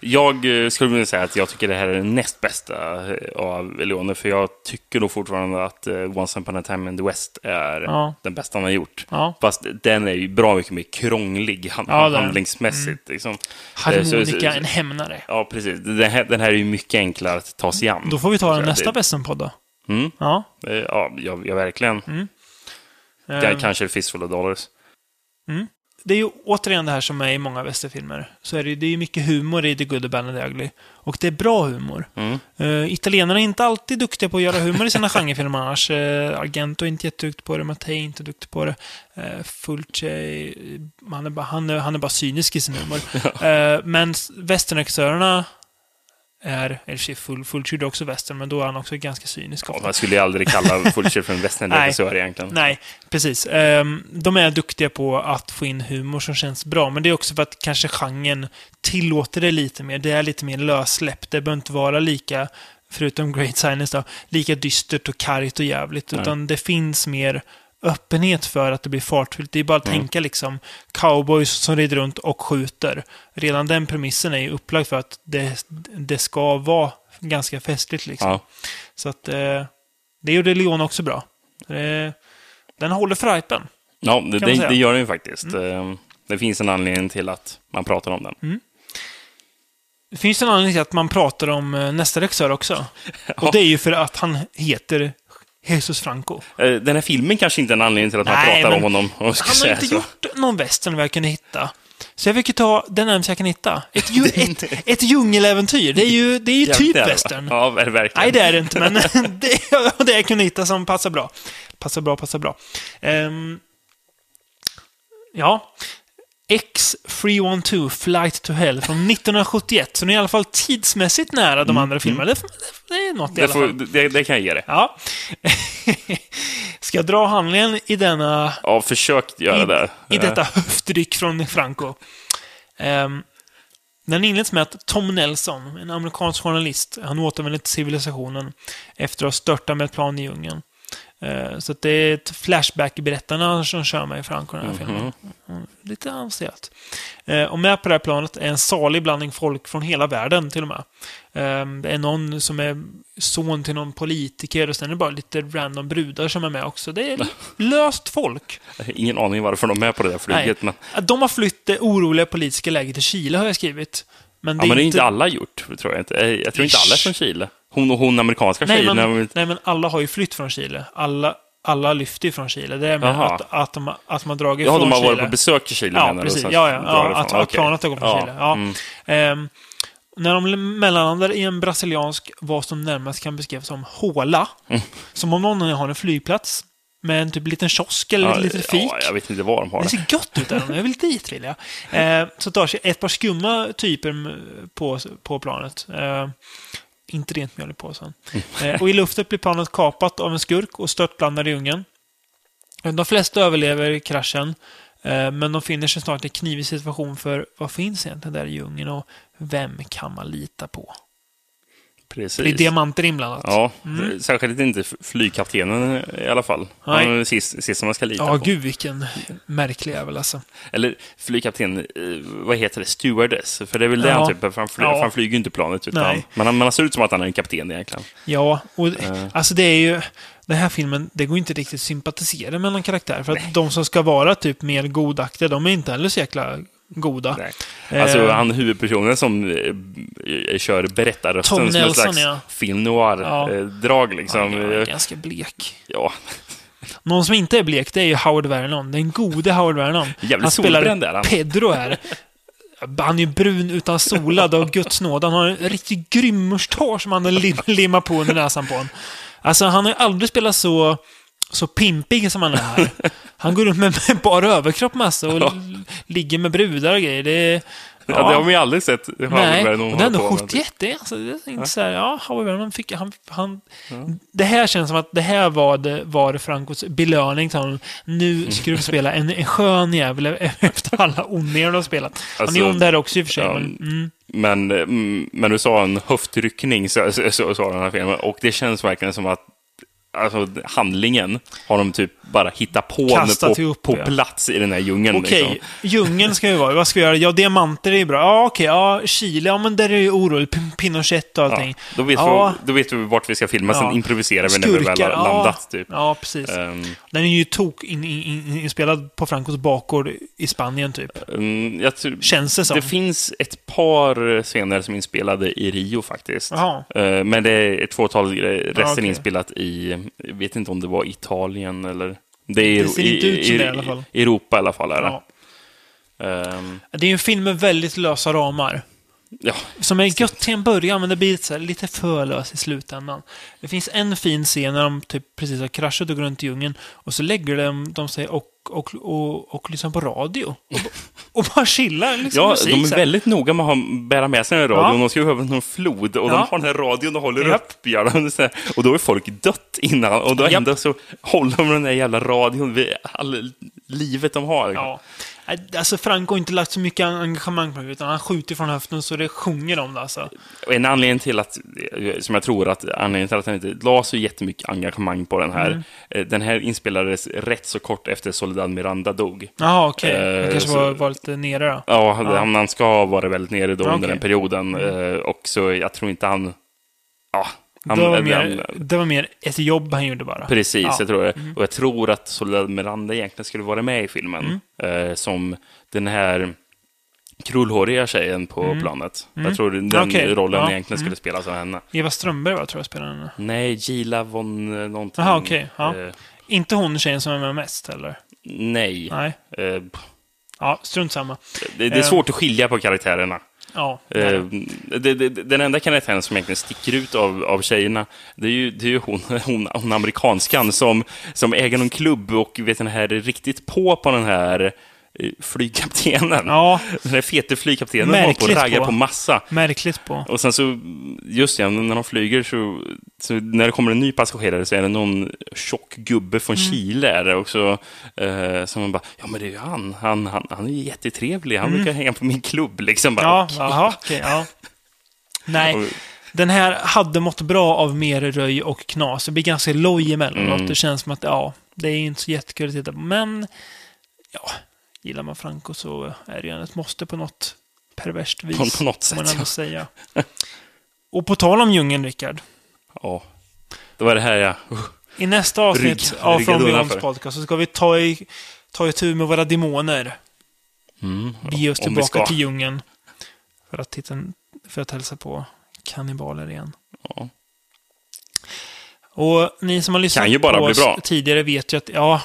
Jag eh, skulle vilja säga att jag tycker det här är den näst bästa eh, av Leone, för jag tycker nog fortfarande att eh, Once upon a time in the West är Ja. den bästa han har gjort. Ja. Fast den är ju bra mycket mer krånglig hand- Ja, handlingsmässigt. Liksom. Eh, Harmonika, en hämnare. Ja, precis. Den här, den här är ju mycket enklare att ta sig an. Då får vi ta den nästa västernpodd då. Mm. Ja. Ja, ja, verkligen. Eh, K- Kanske Fistful of Dollars. det är ju återigen det här som är i många västerfilmer. Så är det, det är ju mycket humor i The Good, The Bad and The Ugly. Och det är bra humor. Mm. Uh, italienarna är inte alltid duktiga på att göra humor i sina genrefilmer annars. Uh, Argento är inte jätteduktig på det, Mattei är inte duktig på det. Uh, Fulci, eh, han är, bara, han, är, han är bara cynisk i sin humor. uh, men westernregissörerna är, eller sig full, Fulci är också western, men då är han också ganska cynisk. Ja, man skulle ju aldrig kalla Fulcher för en westernregissör egentligen. Nej, precis. Ehm, de är duktiga på att få in humor som känns bra, men det är också för att kanske genren tillåter det lite mer. Det är lite mer lössläppt. Det behöver inte vara lika, förutom Great Silence då, lika dystert och kargt och jävligt, Nej. utan det finns mer öppenhet för att det blir fartfyllt. Det är bara att tänka liksom cowboys som rider runt och skjuter. Redan den premissen är ju upplagd för att det, det ska vara ganska festligt liksom. Ja. Så att eh, det gjorde Leon också bra. Eh, den håller för hypen. Ja, det, det, det gör den ju faktiskt. Eh, Det finns en anledning till att man pratar om den. Det finns en anledning till att man pratar om eh, nästa regissör också. Och det är ju för att han heter Jesus Franco. Eh, Den här filmen kanske inte är en anledning till att man Nej, pratar men om honom. om Han har inte så. gjort någon western vad jag kunde hitta. Så jag fick ju ta den närmaste jag kan hitta. Ett, ett, ett djungeläventyr. Det är ju, det är ju typ western. Ja, ver- verkligen. Nej, det är det inte, men det är det jag kunde hitta som passar bra. Passar bra, passar bra. Ehm, ja. X312, Flight to Hell från 1971. Så den är i alla fall tidsmässigt nära de andra filmerna. Det, det är något i alla får, fall. det, det kan jag ge dig. Ja. Ska jag dra handlingen i denna Ja, försök göra i, det. i detta höftryck från Franco. Um, den inleds med att Tom Nelson, en amerikansk journalist, han återvänder till civilisationen efter att ha störtat med ett plan i djungeln. Eh, så det är ett Flashback-berättarna som kör med i Franco i den här filmen. Mm, Lite avancerat. Eh, och med på det här planet är en salig blandning folk från hela världen till och med. Eh, det är någon som är son till någon politiker och sen är det bara lite random brudar som är med också. Det är löst folk. Ingen aning varför de är med på det där flyget. Men, De har flytt det oroliga politiska läget i Chile, har jag skrivit. Men det, ja, men det är inte inte alla gjort, tror jag inte. Jag tror inte alla är från Chile. Hon och hon amerikanska Nej tjejen. men, nej, men alla har ju flytt från Chile. Alla, alla lyfter ju från Chile. Det är med att, att, de, att har dragit Ja, från de har Chile. varit på besök i Chile Ja, precis. Ja, ja. ja att, att planet har gått från Ja, Chile. Ja. mm. Ehm, när de mellanlandar i en brasiliansk, vad som närmast kan beskrivas som håla. Mm. Som om någon har en flygplats med en typ liten kiosk eller Ja, ett litet fik. Ja, jag vet inte var de har Det ser gott ut där. Jag vill dit, vill jag. Eh, så tar sig ett par skumma typer på, på planet. Eh, inte rent mjöl i påsen. Eh, och i luften blir planet kapat av en skurk och störtblandad i djungeln. Eh, De flesta överlever kraschen. eh, Men de finner sig snart i en knivig situation för vad finns egentligen där i djungeln och vem kan man lita på? Precis. Det är diamanter inblandat. Ja, särskilt inte flygkaptenen i alla fall. Nej. Han är sist, sist som man ska lita Ja, på. gud vilken märklig jävel alltså. Eller flygkapten, eh, vad heter det, stewardess? För det är väl det Ja. han typ, för han, fly, Ja. han flyger ju inte planet. Utan, Nej. men han, ser ut som att han är en kapten egentligen. Ja, och Eh. alltså det är ju... Den här filmen, det går inte riktigt att sympatisera med någon karaktär. För att de som ska vara typ mer godaktiga, de är inte heller så jäkla goda. Nej. Eh. Alltså han huvudpersonen som eh, kör berättarrösten Tom som en Nelson, slags ja. film Ja. noir-drag liksom. Han är Eh, ganska blek. Ja, Någon som inte är blek, det är ju Howard Vernon. Den gode Howard Vernon. Jävligt han spelar solbränd är han. Pedro här. Han är ju brun utan solad av Guds nåd. Han har en riktigt mustasch som han lim limmat på under näsan på honom. Alltså, han har ju aldrig spelat så, så pimpig som han är här. Han går runt med, med bara överkropp massa och Ja. ligger med brudar och grejer. Det är... ja. det har man ju aldrig sett. Nej, och det är ändå hålla på med. 71. Det alltså, det är inte så här, ja, Howard Vernon fick, han, han, Det här känns som att det här var, det, var Francos belöning till honom. Nu ska du spela en, en skön jävel efter alla ondningar du har spelat. Han är ond där också i och för sig, ja, men... Mm, Men, mm, men du sa en höftryckning, så, så, så, sa den här filmen. Och det känns verkligen som att alltså, handlingen har de typ bara hittat på Kastat på, ihop, på ja. plats i den här djungeln. Okej, Liksom. djungeln ska vi vara. Vad ska vi göra? Ja, diamanter är ju bra. Ja, okej. Ja, Chile. Ja, men där är ju oroligt. Pinochet och Ja, allting. då, vet Ja. vi, då vet vi vart vi ska filma, sen Ja. improviserar vi när vi väl har ja. landat. Typ. Ja, precis. Ehm, Den är ju tok in, in, in, inspelad på Francos bakgård i Spanien, typ. jag tror, Känns det som. det finns ett par scener som är inspelade i Rio faktiskt. Jaha. Eh, Men det är ett fåtal grejer. Resten Ja, okej. är inspelat i, jag vet inte om det var Italien eller... Det är Det ser i, inte ut som i, det i alla fall. i Europa i alla fall. Är det. Ja. Ehm, Det är en film med väldigt lösa ramar. Ja. Som är gött till en början, men det blir så lite för löst i slutändan. Det finns en fin scen när de typ precis har kraschat och går runt i djungeln. Och så lägger de, de sig och, och, och, och lyssnar på radio. Och, och bara chillar. Liksom, Ja, musik, de är väldigt noga med att bära med sig den här radion. Ja. De ska över någon flod och Ja. de har den här radion och håller Japp. upp. Här. och då är folk dött innan och då Japp. ändå så håller de den där jävla radion vid all livet de har. Ja. Nej, Alltså Franco har inte lagt så mycket engagemang på det, utan han skjuter från höften så det sjunger om det alltså. En anledning till att, som jag tror att anledningen till att han inte la så jättemycket engagemang på den här, Mm. eh, den här inspelades rätt så kort efter Soledad Miranda dog. Jaha, okej. Han Eh, kanske så- var, var lite nere då. Ja, han, han ska ha varit väldigt nere då Ja, under den perioden. eh, Och så jag tror inte han... Ja, han, Det var, han- mer, det var mer ett jobb han gjorde bara. Precis, Ja. jag tror det. Och jag tror att Soledad Miranda egentligen skulle vara med i filmen. Mm. Eh, som den här krullhåriga tjejen på planet. Jag tror den Mm. Okej, rollen ja. egentligen skulle spelas av henne. Eva Strömberg var tror jag spelade henne. Nej, Gila von eh, någonting. Jaha, okej. Ja. Eh, Inte hon tjejen som är med mest, eller? nej. Nej. Eh, Ja, strunt samma. det, det är Eh. svårt att skilja på karaktärerna. Ja. Eh, det, det, den enda karaktären som egentligen sticker ut av, av tjejerna, det är ju, det är ju hon, hon, hon amerikanskan som, som äger någon klubb och vet den här riktigt på på den här eh, flygkaptenen. Ja, Den här fete flygkaptenen håller på och Märkligt raggar på. på massa. märkligt på. Och sen så, just ja, när de flyger så, så när det kommer en ny passagerare så är det någon tjock gubbe från Mm. Chile är det också. Eh, som man bara, ja men det är ju han, han, han, han är ju jättetrevlig, han brukar hänga på min klubb liksom. Bara, Mm. Ja, jaha, okej, ja. Nej, Och- den här hade mått bra av mer röj och knas. Det blir ganska loj emellanåt. Mm. Det känns som att, ja, det är inte så jättekul att titta på. Men, ja, gillar man Franco så är det ju ett måste på något perverst vis. På- på något man sätt, ändå ja. säga. Och på tal om djungeln, Rickard. Ja, det var det här jag... I nästa avsnitt Rygg- av From Beyonds podcast så ska vi ta i, ta i tur med våra demoner. Mm, Bege oss tillbaka till djungeln. För att, titta, för att hälsa på kannibaler igen. Ja. Och ni som har lyssnat på oss tidigare vet ju att, ja,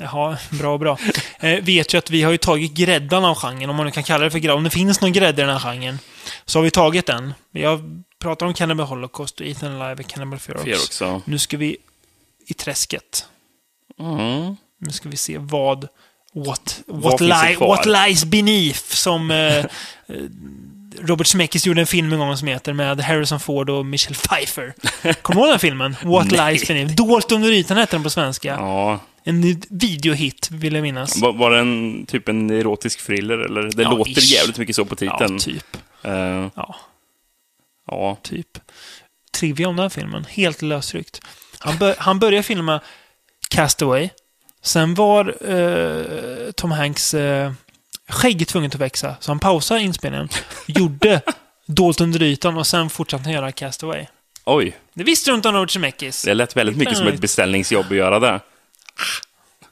Jaha, bra, bra. Eh, vet ju att vi har ju tagit gräddan av genren, om man nu kan kalla det för grädda. Om det finns någon grädde i den här genren, så har vi tagit den. Vi har pratat om Cannibal Holocaust och Ethan Alive och Cannibal Ferox. Nu ska vi i träsket. Mm. Nu ska vi se vad... What, what, li, what lies beneath, som eh, eh, Robert Zemeckis gjorde en film en gång som heter med Harrison Ford och Michelle Pfeiffer. Kommer du ihåg den filmen? What lies beneath. Dolt under ytan heter den på svenska. Ja. En videohit, vill jag minnas. Var, var det en, typ en erotisk thriller? Eller? Det Ja, låter ish. jävligt mycket så på Ja, titeln. typ. Eh, Ja, ja. typ. Trivia om den här filmen. Helt lösryckt. Han, bör, han började filma Castaway. Sen var eh, Tom Hanks eh, skägg tvunget att växa, så han pausade inspelningen. gjorde Dolt under ytan och sen fortsatte han göra Castaway. Oj, Det visste du inte om Robert Zemeckis? det lät väldigt mycket som ett beställningsjobb att göra det.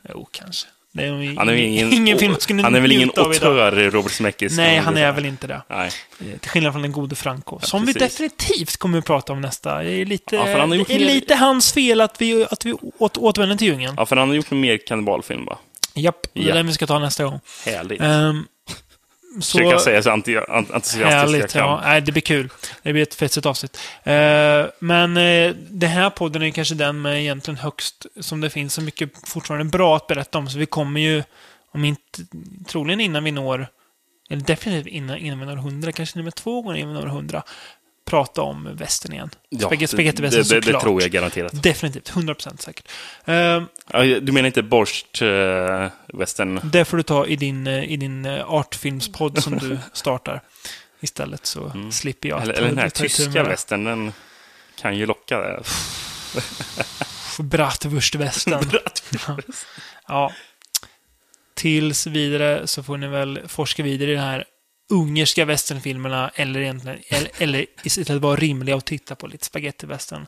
Jo, kanske. Det är Han är väl ingen, ingen film man skulle han är väl ingen auteur, Robert Zemeckis? Nej, han är väl inte det. Nej. Eh, Till skillnad från den gode Franco. som vi precis. definitivt kommer att prata om nästa. Det är lite, Ja, han är lite hans fel att vi, att vi åt, återvänder till djungeln. Ja, för han har gjort en mer kannibalfilm, va? Japp, det är Ja. den vi ska ta nästa gång. Härligt. Um, så Försöka säga så entusiastiskt jag kan. ja. Det blir kul. Det blir ett fetsigt avsnitt. Eh, men uh, den här podden är kanske den med egentligen högst, som det finns så mycket fortfarande bra att berätta om. Så vi kommer ju, om inte, troligen innan vi når, eller definitivt innan, innan vi når 100, kanske nummer två gånger innan vi når 100, prata om västern igen. Ja, det- Spagettivästern det, det, det såklart. tror jag garanterat. Definitivt, 100% säkert. Uh, Ja, Du menar inte borst uh, western? det får du ta i din, eh, i din eh, artfilmspodd som du startar. Istället så slipper jag Mm. Eller, ta- eller den här tyska western, den kan ju locka. Uff, bratwurstvästen. ja. Tills vidare så får ni väl forska vidare i de här ungerska westernfilmerna eller egentligen, eller, eller istället vara rimliga och titta på lite spagettivästern.